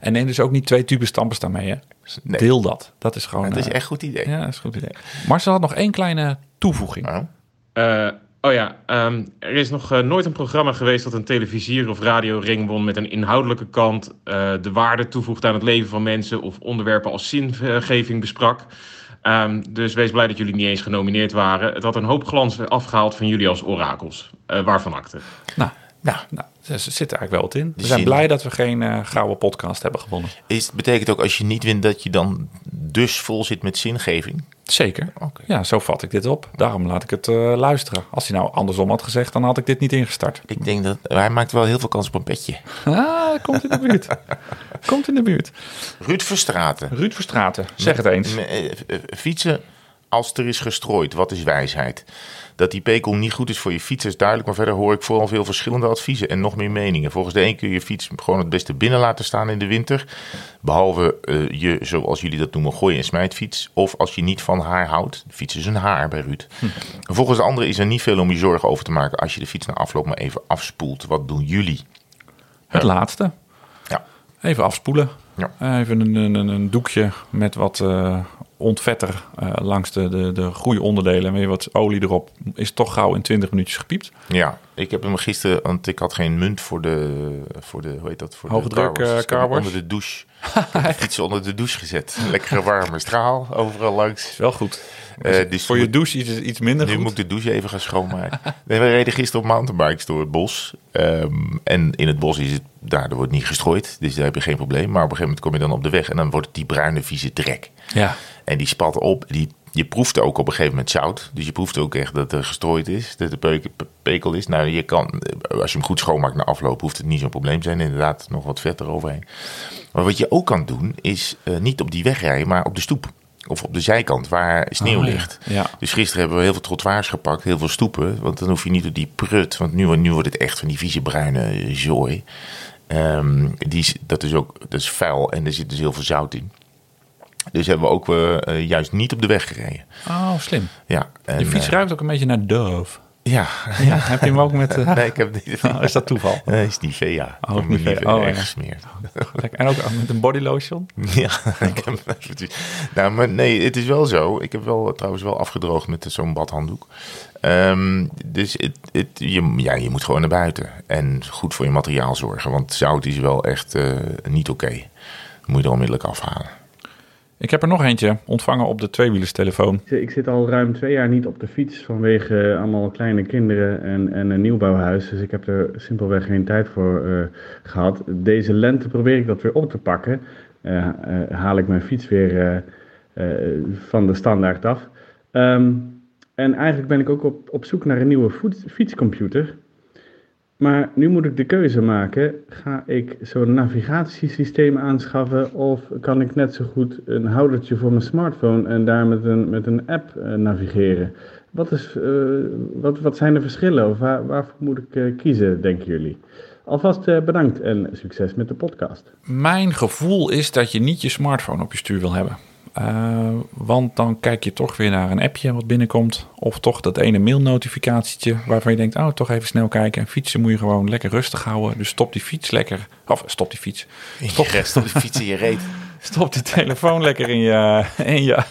En neem dus ook niet twee tubes tandpasta mee, hè? Nee. Deel dat. Dat is gewoon... dat is eh, echt een goed idee. Ja, dat is een goed idee. Marcel had nog één kleine toevoeging. Nou, Eh, oh ja, ehm, er is nog eh, nooit een programma geweest dat een televisier of radioring won met een inhoudelijke kant, eh, de waarde toevoegt aan het leven van mensen of onderwerpen als zingeving besprak. Ehm, dus wees blij dat jullie niet eens genomineerd waren. Het had een hoop glans afgehaald van jullie als orakels. Eh, waarvan akte. Nou, nou, nou, er zit er eigenlijk wel wat in. We zijn blij dat we geen eh, gouden podcast hebben gewonnen. is, betekent ook als je niet wint dat je dan dus vol zit met zingeving. Zeker. Ja, zo vat ik dit op. Daarom laat ik het eh, luisteren. Als hij nou andersom had gezegd, dan had ik dit niet ingestart. Ik denk dat hij maakt wel heel veel kans op een petje. Ah, komt in de buurt. komt in de buurt. Ruud Verstraten. Ruud Verstraten, zeg het eens. Eh, eh, Fietsen als er is gestrooid, wat is wijsheid? Dat die pekel niet goed is voor je fiets is duidelijk, maar verder hoor ik vooral veel verschillende adviezen en nog meer meningen. Volgens de een kun je je fiets gewoon het beste binnen laten staan in de winter, behalve eh, je, zoals jullie dat noemen, gooi- en smijtfiets. Of als je niet van haar houdt, de fiets is een haar bij Ruud. Volgens de andere is er niet veel om je zorgen over te maken als je de fiets na afloop maar even afspoelt. Wat doen jullie? Het laatste. Ja. Even afspoelen. Ja. Even een, een, een doekje met wat eh, ontvetter eh, langs de, de, de goede onderdelen. En weer wat olie erop. Is toch gauw in 20 minuutjes gepiept. Ja, ik heb hem gisteren, want ik had geen munt voor de, voor de hoe heet dat? Voor Hoge de druk, carwash. eh, Dus onder de douche. Ik heb de fiets onder de douche gezet. Lekkere warme straal, overal langs. Wel goed. Dus Voor je moet- douche iets, iets minder nu goed. moet ik de douche even gaan schoonmaken. nee, we reden gisteren op mountainbikes door het bos. Ehm, en in het bos is het, daar er wordt niet gestrooid. Dus daar heb je geen probleem. Maar op een gegeven moment kom je dan op de weg. En dan wordt het die bruine vieze drek. Ja. En die spat op. Die, je proeft ook op een gegeven moment zout. Dus je proeft ook echt dat er gestrooid is. Dat pe- pekel is. Nou, je kan, als je hem goed schoonmaakt na afloop, hoeft het niet zo'n probleem te zijn. Inderdaad, nog wat vet eroverheen. Maar wat je ook kan doen, is eh, niet op die weg rijden, maar op de stoep. Of op de zijkant waar sneeuw Oh, ligt. Ja. Dus gisteren hebben we heel veel trottoirs gepakt, heel veel stoepen. Want dan hoef je niet door die prut. Want nu, nu wordt het echt van die vieze bruine zooi. Ehm, die, dat is ook dat is vuil en er zit dus heel veel zout in. Dus hebben we ook eh, juist niet op de weg gereden. Oh, slim. Ja, en, Je fiets eh, ruikt ook een beetje naar Dove. ja, Ja, heb je hem ook met... nee, ik heb niet. Oh, is dat toeval? Nee, is Nivea. Oh, Ik Nivea. Oh. Lekker. En ook met een body lotion? Ja, ik heb Nou, maar nee, het is wel zo. Ik heb wel trouwens wel afgedroogd met zo'n badhanddoek. Ehm, dus het, het, je, ja, je moet gewoon naar buiten. En goed voor je materiaal zorgen. Want zout is wel echt niet oké. Moet je er onmiddellijk afhalen. Ik heb er nog eentje ontvangen op de tweewielerstelefoon. Ik zit al ruim twee jaar niet op de fiets vanwege eh, allemaal kleine kinderen en, en een nieuwbouwhuis. Dus ik heb er simpelweg geen tijd voor eh, gehad. Deze lente probeer ik dat weer op te pakken. Eh, haal ik mijn fiets weer van de standaard af. Ehm, en eigenlijk ben ik ook op, op zoek naar een nieuwe fietscomputer. Maar nu moet ik de keuze maken. Ga ik zo'n navigatiesysteem aanschaffen of kan ik net zo goed een houdertje voor mijn smartphone en daar met een, met een app eh, navigeren? Wat, is, eh, wat, wat zijn de verschillen of waar, waarvoor moet ik eh, kiezen, denken jullie? Alvast bedankt en succes met de podcast. Mijn gevoel is dat je niet je smartphone op je stuur wil hebben. Eh, want dan kijk je toch weer naar een appje wat binnenkomt. Of toch dat ene mailnotificatietje waarvan je denkt... oh, toch even snel kijken. En fietsen moet je gewoon lekker rustig houden. Dus stop die fiets lekker... Of stop die fiets. Stop, rest op de fiets in je reet. stop die telefoon lekker in je, in, je,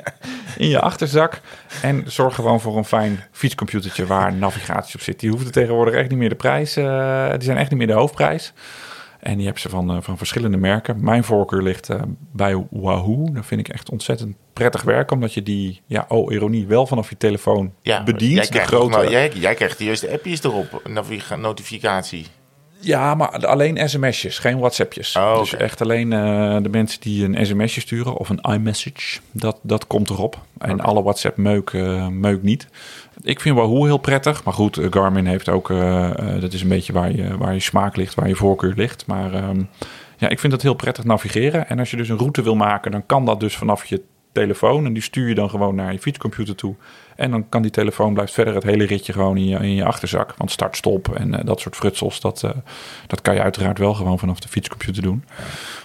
in je achterzak. En zorg gewoon voor een fijn fietscomputertje waar navigatie op zit. Die hoeven tegenwoordig echt niet meer de prijs... eh, die zijn echt niet meer de hoofdprijs. En die heb ze van, eh, van verschillende merken. Mijn voorkeur ligt eh, bij Wahoo. Dat vind ik echt ontzettend prettig werk. Omdat je die, ja, oh ironie, wel vanaf je telefoon Ja, bedient. Jij de krijgt, grote... nog maar- jij, jij krijgt de juiste appjes erop. Notificatie. Ja, maar alleen sms'jes, geen WhatsAppjes. Oh, Dus echt alleen eh, de mensen die een sms'je sturen of een iMessage, dat, dat komt erop. En alle WhatsApp-meuk eh, meuk niet. Ik vind Wahoo heel prettig. Maar goed, eh, Garmin heeft ook, eh, eh, dat is een beetje waar je, waar je smaak ligt, waar je voorkeur ligt. Maar ehm, ja, ik vind dat heel prettig navigeren. En als je dus een route wil maken, dan kan dat dus vanaf je telefoon. En die stuur je dan gewoon naar je fietscomputer toe. En dan kan die telefoon blijft verder het hele ritje gewoon in je, in je achterzak. Want start, stop en dat soort frutsels, dat, dat kan je uiteraard wel gewoon vanaf de fietscomputer doen.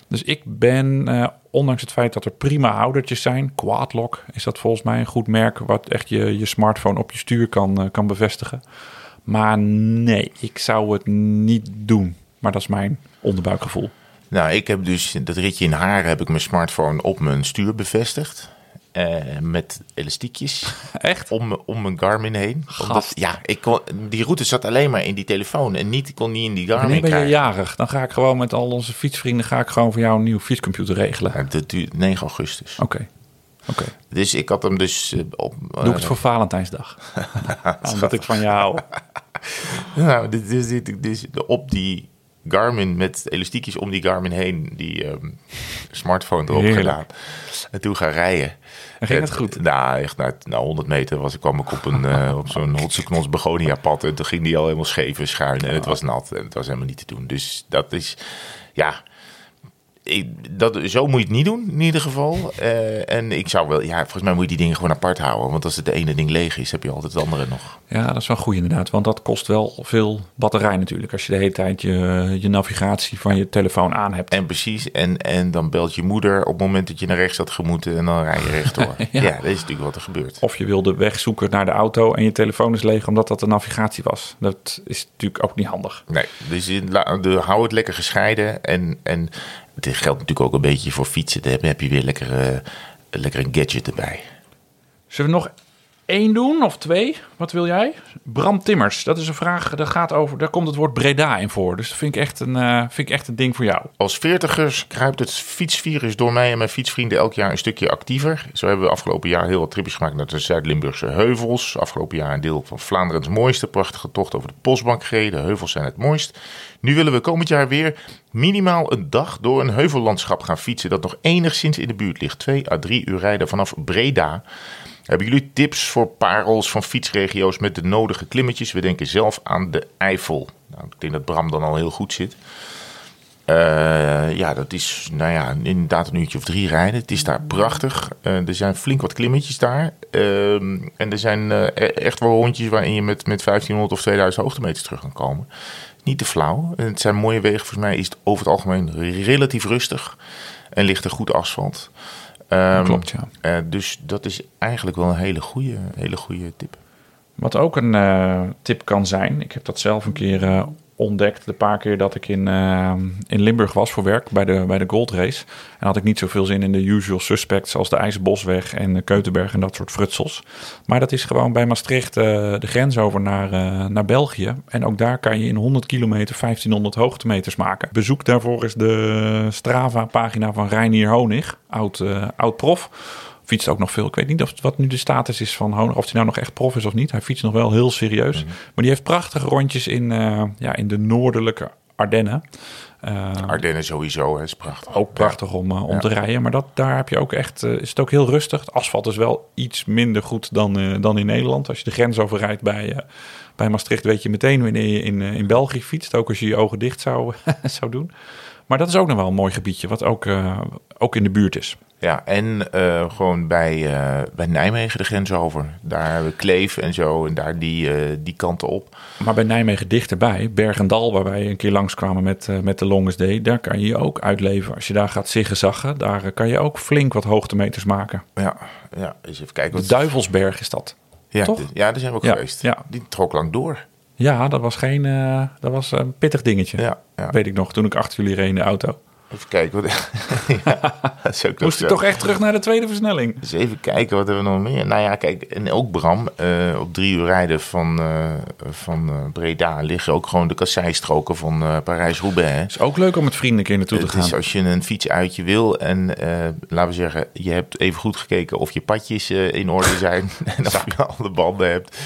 Dus ik ben, eh, ondanks het feit dat er prima houdertjes zijn, Quadlock is dat volgens mij een goed merk wat echt je, je smartphone op je stuur kan, eh, kan bevestigen. Maar nee, ik zou het niet doen. Maar dat is mijn onderbuikgevoel. Nou, ik heb dus dat ritje in haar heb ik mijn smartphone op mijn stuur bevestigd. Eh, met elastiekjes Echt? om, om mijn Garmin heen. Omdat, ja, ik kon, die route zat alleen maar in die telefoon en niet, ik kon niet in die Garmin Wanneer ben je jarig? Dan ga ik gewoon met al onze fietsvrienden ga ik gewoon voor jou een nieuwe fietscomputer regelen. Ja, dat duurt 9 augustus. Oké. Oké. Dus ik had hem dus eh, op... Doe ik het voor Valentijnsdag. Omdat ik van jou hou. Nou, dit is dit, dit is op die Garmin met elastiekjes om die Garmin heen, die ehm, smartphone erop Heerlijk. gedaan. En toen gaan rijden. En ging het goed? Nou, echt na, na 100 meter was, ik kwam ik op, een, eh, op zo'n hotseknons begonia pad. En toen ging die al helemaal scheef en schuin. En het was nat. En het was helemaal niet te doen. Dus dat is, ja... Ik, dat, zo moet je het niet doen, in ieder geval. Eh, en ik zou wel, ja, volgens mij moet je die dingen gewoon apart houden. Want als het de ene ding leeg is, heb je altijd het andere nog. Ja, dat is wel goed inderdaad. Want dat kost wel veel batterij natuurlijk. Als je de hele tijd je, je navigatie van je telefoon aan hebt. En precies, en, en dan belt je moeder op het moment dat je naar rechts had gemoeten en dan rij je rechtdoor. ja. Ja. dat is natuurlijk wat er gebeurt. Of je wil de weg zoeken naar de auto en je telefoon is leeg omdat dat de navigatie was. Dat is natuurlijk ook niet handig. Nee, dus je de, hou het lekker gescheiden. En, en het geldt natuurlijk ook een beetje voor fietsen. Dan heb, je weer lekker, eh, lekker een gadget erbij. Zullen we nog één doen of twee? Wat wil jij? Bram Timmers, dat is een vraag, daar, gaat over, daar komt het woord Breda in voor. Dus dat vind ik echt een, eh, vind ik echt een ding voor jou. Als veertigers kruipt het fietsvirus door mij en mijn fietsvrienden elk jaar een stukje actiever. Zo hebben we afgelopen jaar heel wat tripjes gemaakt naar de Zuid-Limburgse heuvels. Afgelopen jaar een deel van Vlaanderens mooiste prachtige tocht over de Postbank gereden. De heuvels zijn het mooist. Nu willen we komend jaar weer minimaal een dag door een heuvellandschap gaan fietsen dat nog enigszins in de buurt ligt. Twee à drie uur rijden vanaf Breda. Hebben jullie tips voor parels van fietsregio's met de nodige klimmetjes? We denken zelf aan de Eifel. Nou, ik denk dat Bram dan al heel goed zit. Eh, ja, dat is nou ja, inderdaad een uurtje of drie rijden. Het is daar prachtig. Eh, er zijn flink wat klimmetjes daar. Ehm, en er zijn eh, e- echt wel rondjes waarin je met, met 1500 of 2000 hoogtemeters terug kan komen. Niet te flauw. Het zijn mooie wegen. Volgens mij is het over het algemeen relatief rustig. En ligt er goed asfalt. Ehm, Klopt, ja. eh, dus dat is eigenlijk wel een hele goede, hele goede tip. Wat ook een eh, tip kan zijn, ik heb dat zelf een keer eh, ontdekt, de paar keer dat ik in, eh, in Limburg was voor werk bij de, bij de Gold Race. En had ik niet zoveel zin in de usual suspects zoals de IJzerbosweg en de Keutenberg en dat soort frutsels. Maar dat is gewoon bij Maastricht eh, de grens over naar, eh, naar België. En ook daar kan je in 100 kilometer 1500 hoogtemeters maken. Bezoek daarvoor is de Strava-pagina van Reinier Honig, oud, oud prof fietst ook nog veel. Ik weet niet of wat nu de status is van Honig, of hij nou nog echt prof is of niet. Hij fietst nog wel heel serieus. Maar die heeft prachtige rondjes in, eh, ja, in de noordelijke Ardennen. Eh, Ardennen sowieso, hè, is prachtig. ook prachtig om, eh, om te rijden. Maar dat, daar heb je ook echt, is het ook heel rustig. Het asfalt is wel iets minder goed dan, dan in Nederland. Als je de grens overrijdt bij, bij Maastricht, weet je meteen wanneer je in, in België fietst. Ook als je je ogen dicht zou, zou doen. Maar dat is ook nog wel een mooi gebiedje, wat ook, eh, ook in de buurt is. Ja, en eh, gewoon bij, eh, bij Nijmegen de grens over. Daar hebben we Kleef en zo en daar die, die kanten op. Maar bij Nijmegen dichterbij, Bergendal, waar wij een keer langskwamen met, met de Longest Day, daar kan je je ook uitleven. Als je daar gaat ziggezaggen, daar kan je ook flink wat hoogtemeters maken. Ja, ja eens even kijken. De Wat, Duivelsberg is dat. ja, toch? de- ja, daar zijn we ook Ja, geweest. ja. Die trok lang door. Ja, dat was geen, eh, dat was een pittig dingetje. Ja, ja. Weet ik nog, toen ik achter jullie reed in de auto. Even kijken. Wat, ja, dat is ook nog Moest ik toch echt terug naar de tweede versnelling. Dus even kijken, wat hebben we nog meer? Nou ja, kijk, en ook Bram, eh, op drie uur rijden van, eh, van eh, Breda liggen ook gewoon de kasseistroken van Parijs-Roubaix. hè. is ook leuk om met vrienden een keer naartoe te Het is gaan. als je een fietsuitje wil en laten we zeggen, je hebt even goed gekeken of je padjes in orde zijn en of je alle banden hebt,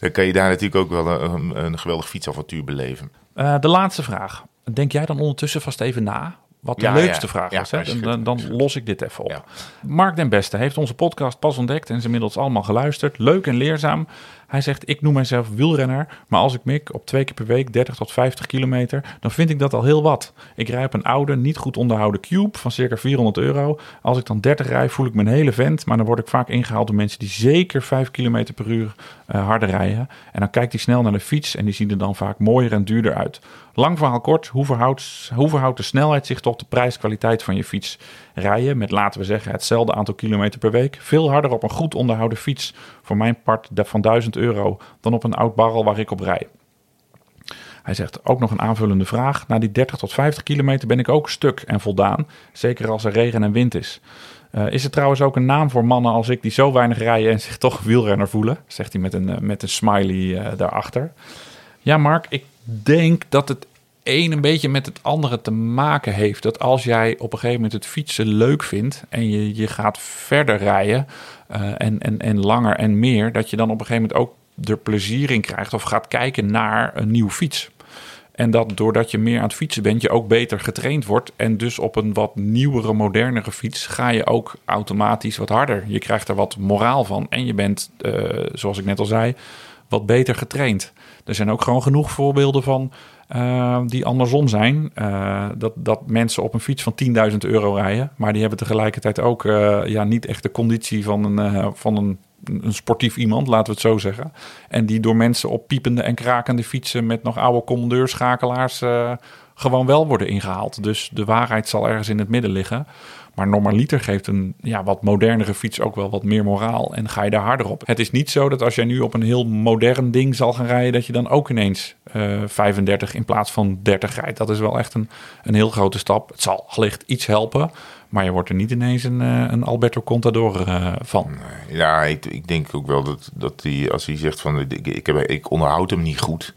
dan kan je daar natuurlijk ook wel een, een geweldig fietsavontuur beleven. De laatste vraag. Denk jij dan ondertussen vast even na wat de Ja, leukste ja. vraag Ja, was? Hè? Dan, dan los ik dit even op. Mark den Beste heeft onze podcast pas ontdekt en is inmiddels allemaal geluisterd. Leuk en leerzaam. Hij zegt, ik noem mijzelf wielrenner, maar als ik mik op twee keer per week 30 tot 50 kilometer, dan vind ik dat al heel wat. Ik rij op een oude, niet goed onderhouden Cube van circa 400 euro. Als ik dan 30 rij, voel ik me een hele vent, maar dan word ik vaak ingehaald door mensen die zeker 5 kilometer per uur eh, harder rijden. En dan kijkt hij snel naar de fiets en die zien er dan vaak mooier en duurder uit. Lang verhaal kort, hoe verhoudt, de snelheid zich tot de prijskwaliteit van je fiets? Rijden met, laten we zeggen, hetzelfde aantal kilometer per week. Veel harder op een goed onderhouden fiets, voor mijn part van 1000 euro, dan op een oud barrel waar ik op rij. Hij zegt ook nog een aanvullende vraag. Na die 30 tot 50 kilometer ben ik ook stuk en voldaan. Zeker als er regen en wind is. Eh, is er trouwens ook een naam voor mannen als ik die zo weinig rijden en zich toch wielrenner voelen? Zegt hij met een, eh, met een smiley eh, daarachter. Ja, Mark, ik denk dat het een een beetje met het andere te maken heeft. Dat als jij op een gegeven moment het fietsen leuk vindt en je, je gaat verder rijden eh, en, en, en langer en meer, dat je dan op een gegeven moment ook er plezier in krijgt of gaat kijken naar een nieuwe fiets. En dat doordat je meer aan het fietsen bent, je ook beter getraind wordt. En dus op een wat nieuwere, modernere fiets ga je ook automatisch wat harder. Je krijgt er wat moraal van. En je bent, eh, zoals ik net al zei, wat beter getraind. Er zijn ook gewoon genoeg voorbeelden van eh, die andersom zijn. Eh, dat, dat mensen op een fiets van 10.000 euro rijden. Maar die hebben tegelijkertijd ook eh, ja, niet echt de conditie van een, van een, een sportief iemand, laten we het zo zeggen. En die door mensen op piepende en krakende fietsen met nog oude commandeurs-schakelaars eh, gewoon wel worden ingehaald. Dus de waarheid zal ergens in het midden liggen. Maar normaliter geeft een ja, wat modernere fiets ook wel wat meer moraal. En ga je daar harder op. Het is niet zo dat als jij nu op een heel modern ding zal gaan rijden... dat je dan ook ineens eh 35 in plaats van 30 rijdt. Dat is wel echt een, een heel grote stap. Het zal wellicht iets helpen. Maar je wordt er niet ineens een, eh, een Alberto Contador eh, van. Ja, ik, ik denk ook wel dat, dat hij, als hij zegt van ik, ik, heb, ik onderhoud hem niet goed.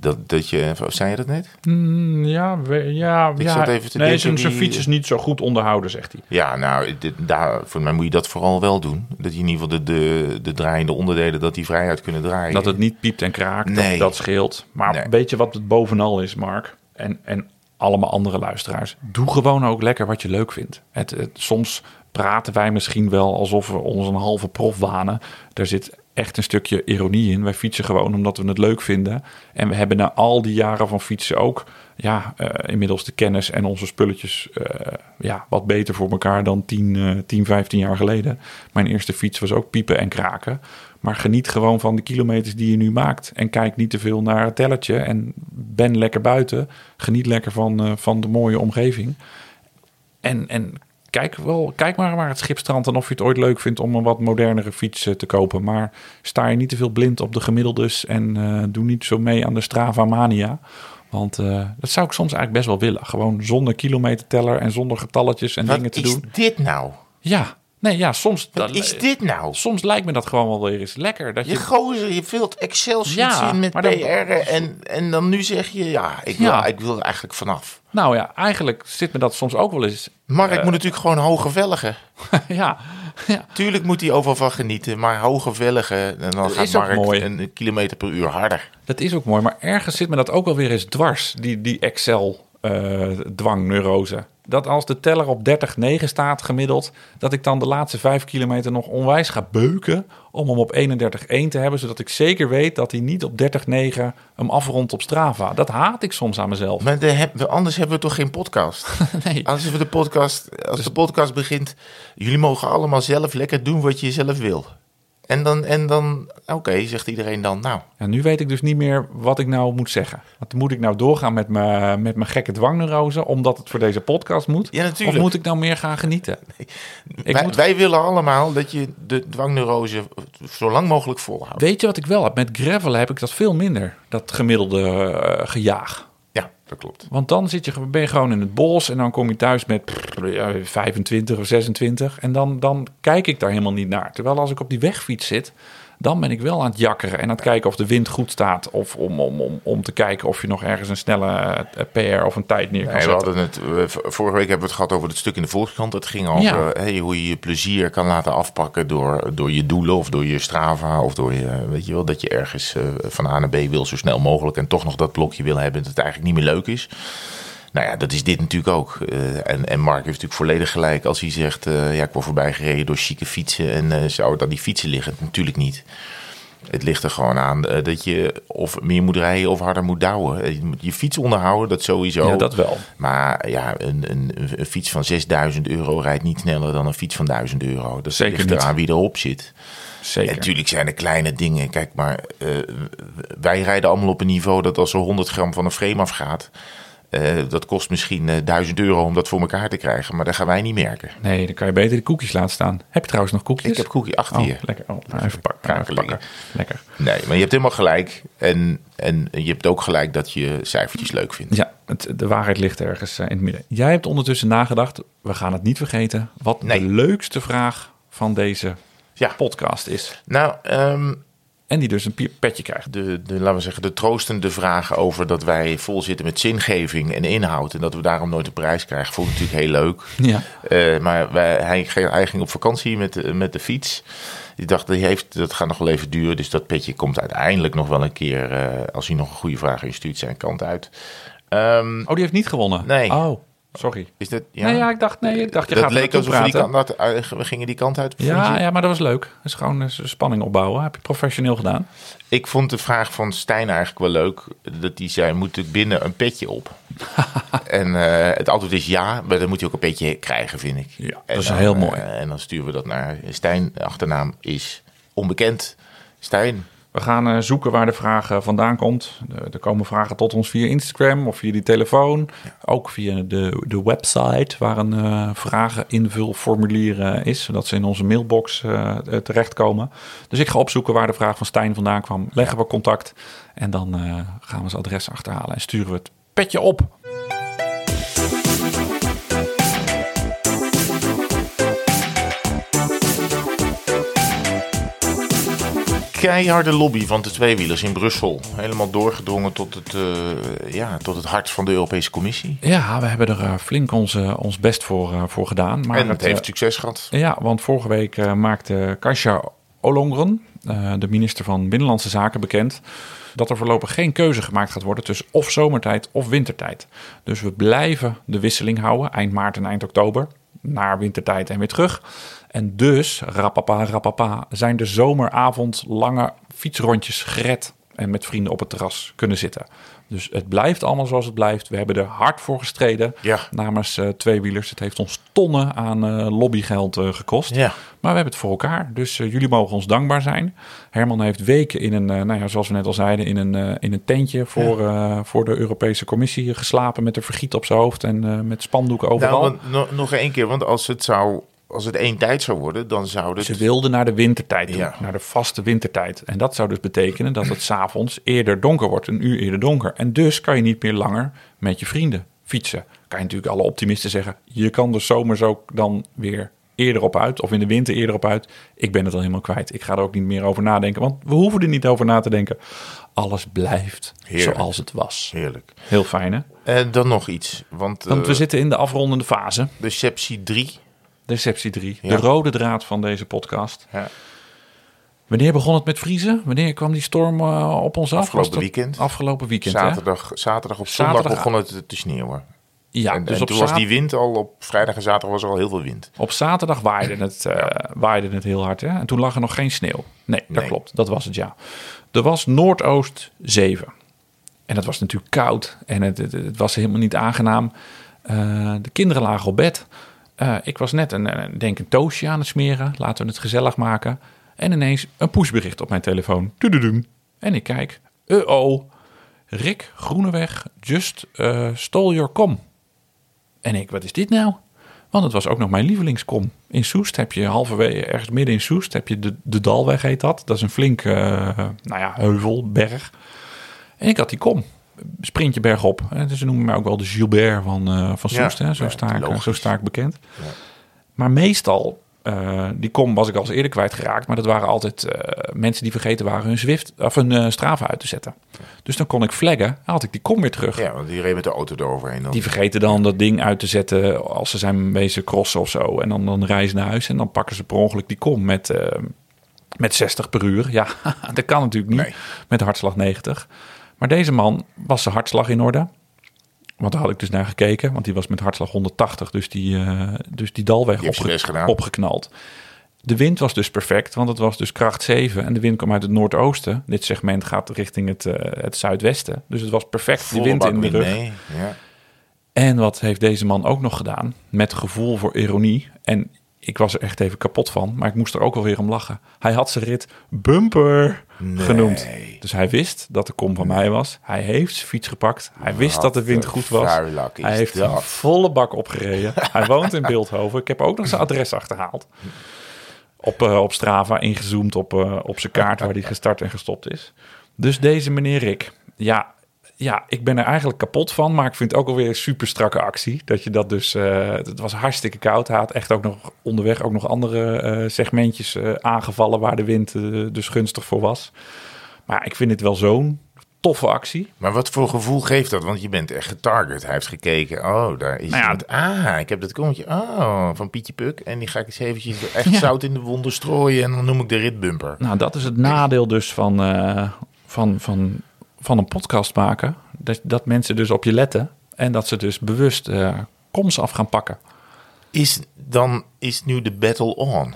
Dat, dat je, zei je dat net? Mm, ja, we- ja, Ik ja. zat even te nee, denken zijn, zijn wie- fiets is niet zo goed onderhouden, zegt hij. Ja, nou, dit, daar, voor mij moet je dat vooral wel doen. Dat je in ieder geval de, de, de draaiende onderdelen, dat die vrijheid kunnen draaien. Dat het niet piept en kraakt, Nee. dat, dat scheelt. Maar Nee. weet je wat het bovenal is, Mark? En, en allemaal andere luisteraars. Doe gewoon ook lekker wat je leuk vindt. Het, het- soms praten wij misschien wel alsof we ons een halve prof wanen. Er zit echt een stukje ironie in. Wij fietsen gewoon omdat we het leuk vinden. En we hebben na al die jaren van fietsen ook... ja, eh, inmiddels de kennis en onze spulletjes... eh, ja, wat beter voor elkaar dan 10, eh 10, 15 jaar geleden. Mijn eerste fiets was ook piepen en kraken. Maar geniet gewoon van de kilometers die je nu maakt. En kijk niet te veel naar het tellertje. En ben lekker buiten. Geniet lekker van, eh, van de mooie omgeving. En, en kijk, wel, kijk maar naar het schipstrand. En of je het ooit leuk vindt om een wat modernere fiets eh, te kopen. Maar sta je niet te veel blind op de gemiddeldes. En eh, doe niet zo mee aan de Strava Mania. Want eh, dat zou ik soms eigenlijk best wel willen. Gewoon zonder kilometerteller en zonder getalletjes en Wat dingen te is doen. dit nou? Ja, nee, ja, soms, Wat is dit nou? soms lijkt me dat gewoon wel weer eens lekker. Dat Je je, gozer, je vult Excel-sheets Ja, in met dan- PR en, en dan nu zeg je, ja, ik wil, Ja. ik wil er eigenlijk vanaf. Nou ja, eigenlijk zit me dat soms ook wel eens. Mark Eh. moet natuurlijk gewoon hoge velgen. ja, ja, Tuurlijk moet hij overal van genieten, maar hoge velgen, en dan Dat gaat Mark mooi. een kilometer per uur harder. dat is ook mooi. Maar ergens zit me dat ook wel weer eens dwars, die, die Excel-dwangneurose. dat als de teller op 30,9 staat gemiddeld, dat ik dan de laatste vijf kilometer nog onwijs ga beuken om hem op 31,1 te hebben, zodat ik zeker weet dat hij niet op 30,9 hem afrondt op Strava. Dat haat ik soms aan mezelf. Maar de, heb- anders hebben we toch geen podcast? Nee. We de podcast, als de podcast begint, jullie mogen allemaal zelf lekker doen wat je zelf wil. En dan, en dan oké, zegt iedereen dan, nou, Ja, nu weet ik dus niet meer wat ik nou moet zeggen. Want moet ik nou doorgaan met mijn, met mijn gekke dwangneurose, omdat het voor deze podcast moet? Ja, natuurlijk. Of moet ik nou meer gaan genieten? Ik wij, moet- wij willen allemaal dat je de dwangneurose zo lang mogelijk volhoudt. Weet je wat ik wel heb? Met gravel heb ik dat veel minder, dat gemiddelde eh, gejaag. Dat klopt. Want dan zit je, ben je gewoon in het bos en dan kom je thuis met pff, ja, 25 of 26. En dan, dan kijk ik daar helemaal niet naar. Terwijl als ik op die wegfiets zit, dan ben ik wel aan het jakkeren en aan het kijken of de wind goed staat. Of om, om, om, om te kijken of je nog ergens een snelle eh, PR of een tijd neer kan Nee, we zetten. hadden het, eh, vorige week hebben we het gehad over het stuk in de Volkskrant. Het ging over Ja. hey, hoe je je plezier kan laten afpakken door, door je doelen of door je Strava. Of door je, weet je wel, dat je ergens eh, van A naar B wil zo snel mogelijk. En toch nog dat blokje wil hebben dat het eigenlijk niet meer leuk is. Nou ja, dat is dit natuurlijk ook. Eh, en, en Mark heeft natuurlijk volledig gelijk als hij zegt... eh, ja, ik word voorbij gereden door chique fietsen en eh, zou het aan die fietsen liggen? Natuurlijk niet. Het ligt er gewoon aan dat je of meer moet rijden of harder moet douwen. Je moet je fiets onderhouden, dat sowieso. Ja, dat wel. Maar ja, een, een, een fiets van 6000 euro rijdt niet sneller dan een fiets van 1000 euro. Dat Zeker ligt niet. eraan wie erop zit. Zeker. En natuurlijk zijn er kleine dingen. Kijk, maar wij rijden allemaal op een niveau dat als er 100 gram van een frame afgaat... eh, dat kost misschien eh, 1000 euro om dat voor elkaar te krijgen. Maar dat gaan wij niet merken. Nee, dan kan je beter de koekjes laten staan. Heb je trouwens nog koekjes? Ik heb koekje achter Oh, je. lekker. Oh, nou, even pakken. Kraken Even pakken. Lekker. Nee, maar je hebt helemaal gelijk. En, en je hebt ook gelijk dat je cijfertjes leuk vindt. Ja, het, de waarheid ligt ergens eh, in het midden. Jij hebt ondertussen nagedacht, we gaan het niet vergeten, wat Nee. de leukste vraag van deze Ja. podcast is. Nou, ehm, En die dus een petje krijgt. de, de, laten we zeggen, de troostende vragen over dat wij vol zitten met zingeving en inhoud. En dat we daarom nooit een prijs krijgen, vond ik natuurlijk heel leuk. Ja. Eh, maar wij, hij, ging- hij ging op vakantie met, de- met de fiets. Ik dacht, die heeft, dat gaat nog wel even duren. Dus dat petje komt uiteindelijk nog wel een keer, eh, als hij nog een goede vraag instuurt, zijn kant uit. Ehm, Oh, die heeft niet gewonnen? Nee. Oh, sorry. is dat, Ja. Nee, ja, ik dacht, nee, ik dacht je dat gaat leek alsof we die kant, dat, eh, we gingen die kant uit. Ja, ja, maar dat was leuk. Dat is gewoon eh, spanning opbouwen. Heb je professioneel gedaan. Ik vond de vraag van Stijn eigenlijk wel leuk. Dat hij zei, moet ik binnen een petje op? en eh, het antwoord is ja, maar dan moet je ook een petje krijgen, vind ik. Ja, En dat is dan, heel mooi. en dan sturen we dat naar Stijn. Achternaam is onbekend. Stijn, We gaan eh, zoeken waar de vraag vandaan komt. Er komen vragen tot ons via Instagram of via die telefoon. Ook via de, de website waar een eh vrageninvulformulier eh, is. Zodat ze in onze mailbox eh, terechtkomen. Dus ik ga opzoeken waar de vraag van Stijn vandaan kwam. Leggen we contact. En dan gaan we zijn adres achterhalen en sturen we het petje op. keiharde lobby van de tweewielers in Brussel. Helemaal doorgedrongen tot het, eh, ja, tot het hart van de Europese Commissie. Ja, we hebben er eh, flink ons, eh, ons best voor, voor gedaan. Maar en het heeft succes gehad. Ja, want vorige week maakte Kasia Olongren, de minister van Binnenlandse Zaken, bekend dat er voorlopig geen keuze gemaakt gaat worden tussen of zomertijd of wintertijd. Dus we blijven de wisseling houden, eind maart en eind oktober, naar wintertijd en weer terug. En dus, rapapa, rapapa, zijn de zomeravond lange fietsrondjes gered en met vrienden op het terras kunnen zitten. Dus het blijft allemaal zoals het blijft. We hebben er hard voor gestreden Ja. namens eh, tweewielers. Het heeft ons tonnen aan eh, lobbygeld eh, gekost. Ja. Maar we hebben het voor elkaar. Dus jullie mogen ons dankbaar zijn. Herman heeft weken in een, nou ja, zoals we net al zeiden, in een, in een tentje voor, voor de Europese Commissie geslapen met een vergiet op zijn hoofd en met spandoeken overal. Nou, want, nog, nog één keer, want als het, zou, als het één tijd zou worden, dan zou het... Ze wilden naar de wintertijd Ja. naar de vaste wintertijd. En dat zou dus betekenen dat het s'avonds eerder donker wordt, een uur eerder donker. En dus kan je niet meer langer met je vrienden fietsen. Kan je natuurlijk alle optimisten zeggen, je kan er zomers ook dan weer eerder op uit, of in de winter eerder op uit. Ik ben het al helemaal kwijt. Ik ga er ook niet meer over nadenken, want we hoeven er niet over na te denken. Alles blijft Heerlijk. zoals het was. Heerlijk. Heel fijn, hè? En dan nog iets, want, Want we eh, zitten in de afrondende fase, de Sepsi 3... Deceptie 3, Ja. de rode draad van deze podcast. Ja. Wanneer begon het met vriezen? Wanneer kwam die storm eh, op ons af? Afgelopen dat weekend. Afgelopen weekend, hè? Zaterdag, zaterdag of zondag Zaterdag- begon het te- sneeuwen. Ja, en, dus en op, toen was die wind al op vrijdag en zaterdag was er al heel veel wind. op zaterdag waaide het, eh, waaide het heel hard. Hè? En toen lag er nog geen sneeuw. Nee, dat Nee. klopt. Dat was het, ja. Er was Noordoost 7. En het was natuurlijk koud. En het, het, het was helemaal niet aangenaam. Eh, de kinderen lagen op bed. Eh, ik was net een, een, denk een aan het smeren. Laten we het gezellig maken. En ineens een pushbericht op mijn telefoon. Tududum. En ik kijk. Uh-oh. Rick Groeneweg just eh stole your com. En ik, wat is dit nou? Want het was ook nog mijn lievelingskom. In Soest heb je halverwege, ergens midden in Soest, heb je de, de Dalweg heet dat. Dat is een flink, eh, nou ja, heuvel, berg. En ik had die kom. Sprintje bergop. En dus ze noemen mij ook wel de Gilbert van, eh, van Ja, Soest. hè? Zo, sta ik, logisch. zo sta ik bekend. Maar meestal, eh, die kom was ik al eens eerder kwijtgeraakt. Maar dat waren altijd eh, mensen die vergeten waren hun Zwift of hun eh Strava uit te zetten. Dus dan kon ik flaggen. Dan had ik die kom weer terug. Ja, want die reed met de auto eroverheen. Dan. Die vergeten dan dat ding uit te zetten als ze zijn bezig crossen of zo. En dan, dan reizen naar huis en dan pakken ze per ongeluk die kom met, eh, met 60 per uur. Ja, dat kan natuurlijk niet Nee. met hartslag 90. Maar deze man was zijn hartslag in orde. Want daar had ik dus naar gekeken. Want die was met hartslag 180. Dus die, eh, dus die dalweg gedaan. opgeknald. De wind was dus perfect, want het was dus kracht 7 en de wind kwam uit het noordoosten. Dit segment gaat richting het, eh, het zuidwesten. Dus het was perfect, die Volle wind in de wind rug. mee. Ja. En wat heeft deze man ook nog gedaan? Met gevoel voor ironie. En ik was er echt even kapot van, maar ik moest er ook wel weer om lachen. Hij had zijn rit bumper Nee. genoemd. Dus hij wist dat de kom van mij was. Hij heeft zijn fiets gepakt. Hij wist Wat dat de wind goed was. Hij heeft dat. een volle bak opgereden. hij woont in Beeldhoven. Ik heb ook nog zijn adres achterhaald. Op, eh, op Strava ingezoomd op, eh, op zijn kaart waar hij gestart en gestopt is. Dus deze meneer Rick, ja, ja, ik ben er eigenlijk kapot van. Maar ik vind het ook alweer een super strakke actie. Dat je dat dus... eh, het was hartstikke koud. Had echt ook nog onderweg ook nog andere eh, segmentjes eh, aangevallen... waar de wind dus gunstig voor was. Maar ik vind het wel zo'n toffe actie. Maar wat voor gevoel geeft dat? Want je bent echt getarget. Hij heeft gekeken. Oh, daar is Nou ja, iemand. Ah, ik heb dat kommetje. Oh, van Pietje Puk. En die ga ik eens eventjes echt Ja. zout in de wonden strooien. En dan noem ik de ritbumper. Nou, dat is het nadeel dus van, van, van, van een podcast maken. Dat, dat mensen dus op je letten. En dat ze dus bewust koms af gaan pakken. Is dan is nu de battle on?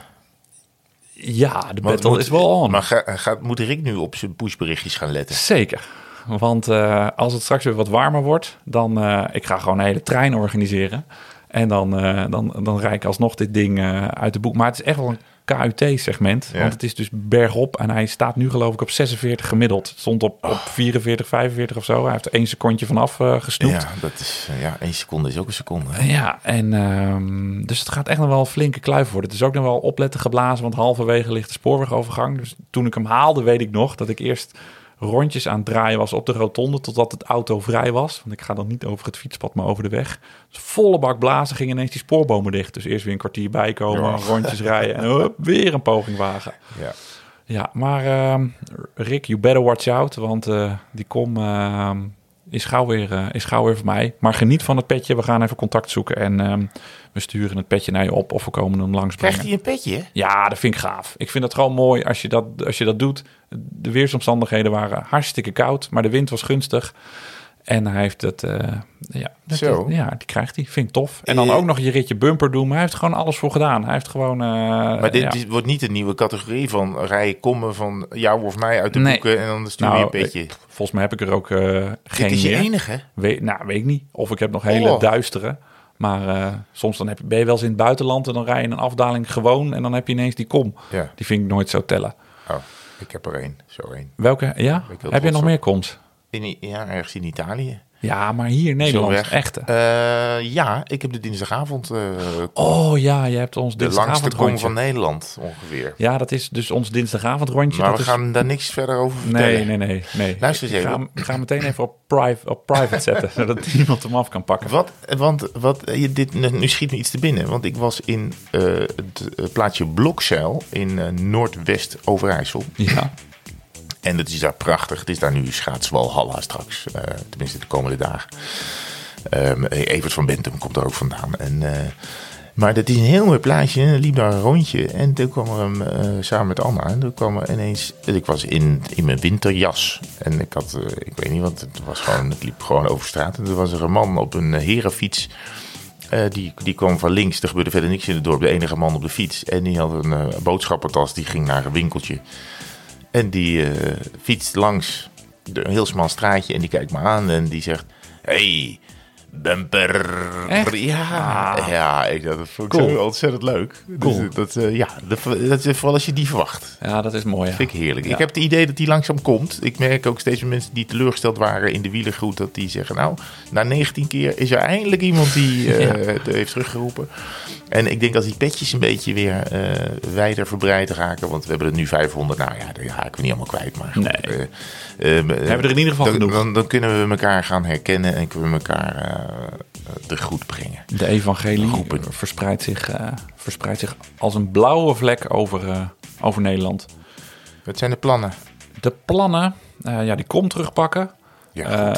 Ja, de battle moet- is wel on. Maar ga, gaat, moet Rick nu op zijn pushberichtjes gaan letten? Zeker. Want eh, als het straks weer wat warmer wordt, dan uh, ik ga gewoon een hele trein organiseren. En dan, uh, dan, dan rijd ik alsnog dit ding uh, uit de boek. Maar het is echt wel een KUT-segment. Ja. Want het is dus bergop. En hij staat nu geloof ik op 46 gemiddeld. Het stond op, op 44, 45 of zo. Hij heeft er één secondje vanaf uh, gesnoept. Ja, dat is, ja, één seconde is ook een seconde. Hè? Ja, en um, dus het gaat echt nog wel een flinke kluif worden. Het is ook nog wel opletten geblazen, want halverwege ligt de spoorwegovergang. Dus toen ik hem haalde, weet ik nog dat ik eerst rondjes aan het draaien was op de rotonde totdat het auto vrij was. Want ik ga dan niet over het fietspad, maar over de weg. Dus volle bak blazen ging ineens die spoorbomen dicht. Dus eerst weer een kwartier bijkomen, ja. rondjes rijden en hup, weer een poging wagen. Ja, ja maar uh, Rick, you better watch out, want uh, die kom uh, is, gauw weer, uh, is gauw weer voor mij. Maar geniet van het petje, we gaan even contact zoeken en um, we sturen het petje naar je op of we komen hem langs Krijgt hij een petje? Ja, dat vind ik gaaf. Ik vind het gewoon mooi als je dat, als je dat doet. De weersomstandigheden waren hartstikke koud, maar de wind was gunstig. En hij heeft het, uh, ja, dat, Zo. ja, die krijgt hij. Vind ik tof. En dan ook nog je ritje bumper doen. Maar hij heeft gewoon alles voor gedaan. Hij heeft gewoon. Uh, maar dit, ja. dit, wordt niet een nieuwe categorie van rijden komen van jou of mij uit de nee. boeken en dan stuur je nou, een petje. Ik, volgens mij heb ik er ook uh, geen. Dit is je meer. enige? Weet, nou, weet ik niet. Of ik heb nog hele Oh. duistere. Maar soms dan heb je, ben je wel eens in het buitenland en dan rij je een afdaling gewoon en dan heb je ineens die kom. Ja. Die vind ik nooit zo tellen. Oh, ik heb er één. Zo één. Welke? Ja? Heb je nog op. meer koms? In, ja, ergens in Italië. Ja, maar hier in Nederland, echte. Uh, ja, ik heb de dinsdagavond. Uh, oh ja, je hebt ons de langste kom van Nederland ongeveer. Ja, dat is dus ons dinsdagavond rondje. Maar dat we is... gaan daar niks verder over vertellen. Nee, nee, nee. nee. Luister eens even. Ga, ik ga meteen even op, prive, op private zetten, zodat niemand hem af kan pakken. Wat, want wat, je, dit, nu schiet me iets te binnen. Want ik was in uh, het plaatsje Blokzeil in Noordwest Overijssel. Ja. En het is daar prachtig. Het is daar nu schaatswalhalla straks. Uh, tenminste de komende dagen. Um, Evert van Bentum komt er ook vandaan. En, uh, maar dat is een heel mooi plaatje. Liep daar een rondje. En toen kwam er uh, samen met Anna. En toen kwam er ineens... Ik was in, in mijn winterjas. En ik had... ik weet niet wat. Het was gewoon... Het liep gewoon over straat. En toen was er een man op een herenfiets. Die, die kwam van links. Er gebeurde verder niks in het dorp. De enige man op de fiets. En die had een boodschappentas. Die ging naar een winkeltje. En die uh, fietst langs een heel smal straatje en die kijkt me aan en die zegt: Hey, bumper. Echt? Ja, ah. ja ik, dat vond ik cool. zo ontzettend leuk. Cool. Dus, dat, uh, ja, dat, is vooral als je die verwacht. Ja, dat is mooi. Ja. Vind ik heerlijk. Ja. Ik heb het idee dat die langzaam komt. Ik merk ook steeds meer mensen die teleurgesteld waren in de wielergroet, dat die zeggen: Nou, na 19 keer is er eindelijk iemand die uh, ja. heeft teruggeroepen. En ik denk dat die petjes een beetje weer uh, wijder verbreid raken. Want we hebben er nu 500. Nou ja, daar haken we niet allemaal kwijt. Maar nee. uh, uh, we hebben er in ieder geval dan, genoeg. Dan, dan, kunnen we elkaar gaan herkennen en kunnen we elkaar de goed brengen. De evangelie verspreidt zich, uh, verspreidt zich als een blauwe vlek over, uh, over Nederland. Wat zijn de plannen? De plannen, uh, ja, die kom terugpakken. Ja,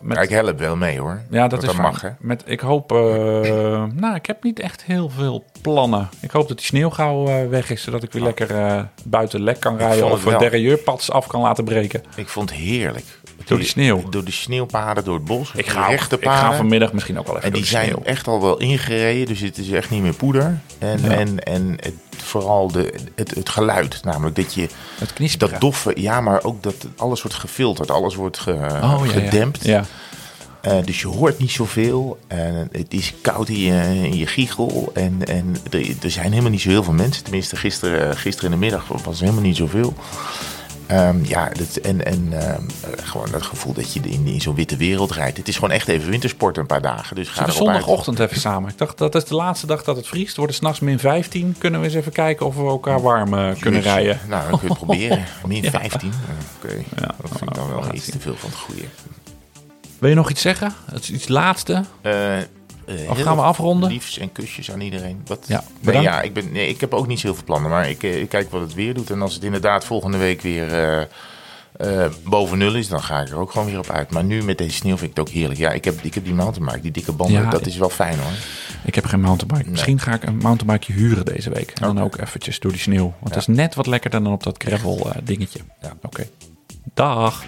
met, ja, ik help wel mee hoor. Ja, dat, dat is mag. Hè? Met, ik hoop, uh, nou, ik heb niet echt heel veel plannen. Ik hoop dat die sneeuw gauw uh, weg is, zodat ik weer oh. lekker uh, buiten lek kan rijden of het derrieurpads af kan laten breken. Ik vond het heerlijk. Door die sneeuw? Door de sneeuwpaden, door het bos. Ik ga, ik ga vanmiddag misschien ook wel even En die zijn sneeuw. echt al wel ingereden, dus het is echt niet meer poeder. En, ja. en, en het, vooral de, het, het geluid, namelijk dat je... Het dat doffe, ja, maar ook dat alles wordt gefilterd, alles wordt ge, oh, gedempt. Ja, ja. Uh, dus je hoort niet zoveel. En het is koud in je, in je giegel. En, en er, er, zijn helemaal niet zo heel veel mensen. Tenminste, gisteren, gisteren in de middag was er helemaal niet zoveel. Um, ja, dat, en, en uh, gewoon dat gevoel dat je in, in zo'n witte wereld rijdt. Het is gewoon echt even wintersport een paar dagen. Dus ga we zondagochtend even samen. Ik dacht dat is de laatste dag dat het vriest. Het wordt s'nachts min 15. Kunnen we eens even kijken of we elkaar warm uh, kunnen dus, rijden? Nou, dan kun je het proberen. Min 15. Oké, okay. ja, dat vind ik dan wel iets te veel van het goede. Wil je nog iets zeggen? Het is iets laatste. Eh, Of heel gaan we afronden? Liefs en kusjes aan iedereen. Wat? Ja, nee, ja ik, ben, nee, ik heb ook niet zoveel plannen, maar ik, eh, ik kijk wat het weer doet. En als het inderdaad volgende week weer eh, boven nul is, dan ga ik er ook gewoon weer op uit. Maar nu met deze sneeuw vind ik het ook heerlijk. Ja, ik heb, ik heb die mountainbike, die dikke banden, Ja, dat is wel fijn hoor. Ik heb geen mountainbike. Misschien ga ik een mountainbike huren deze week. En dan ook eventjes door die sneeuw. Want het is net wat lekkerder dan op dat gravel dingetje. Ja, oké. Dag.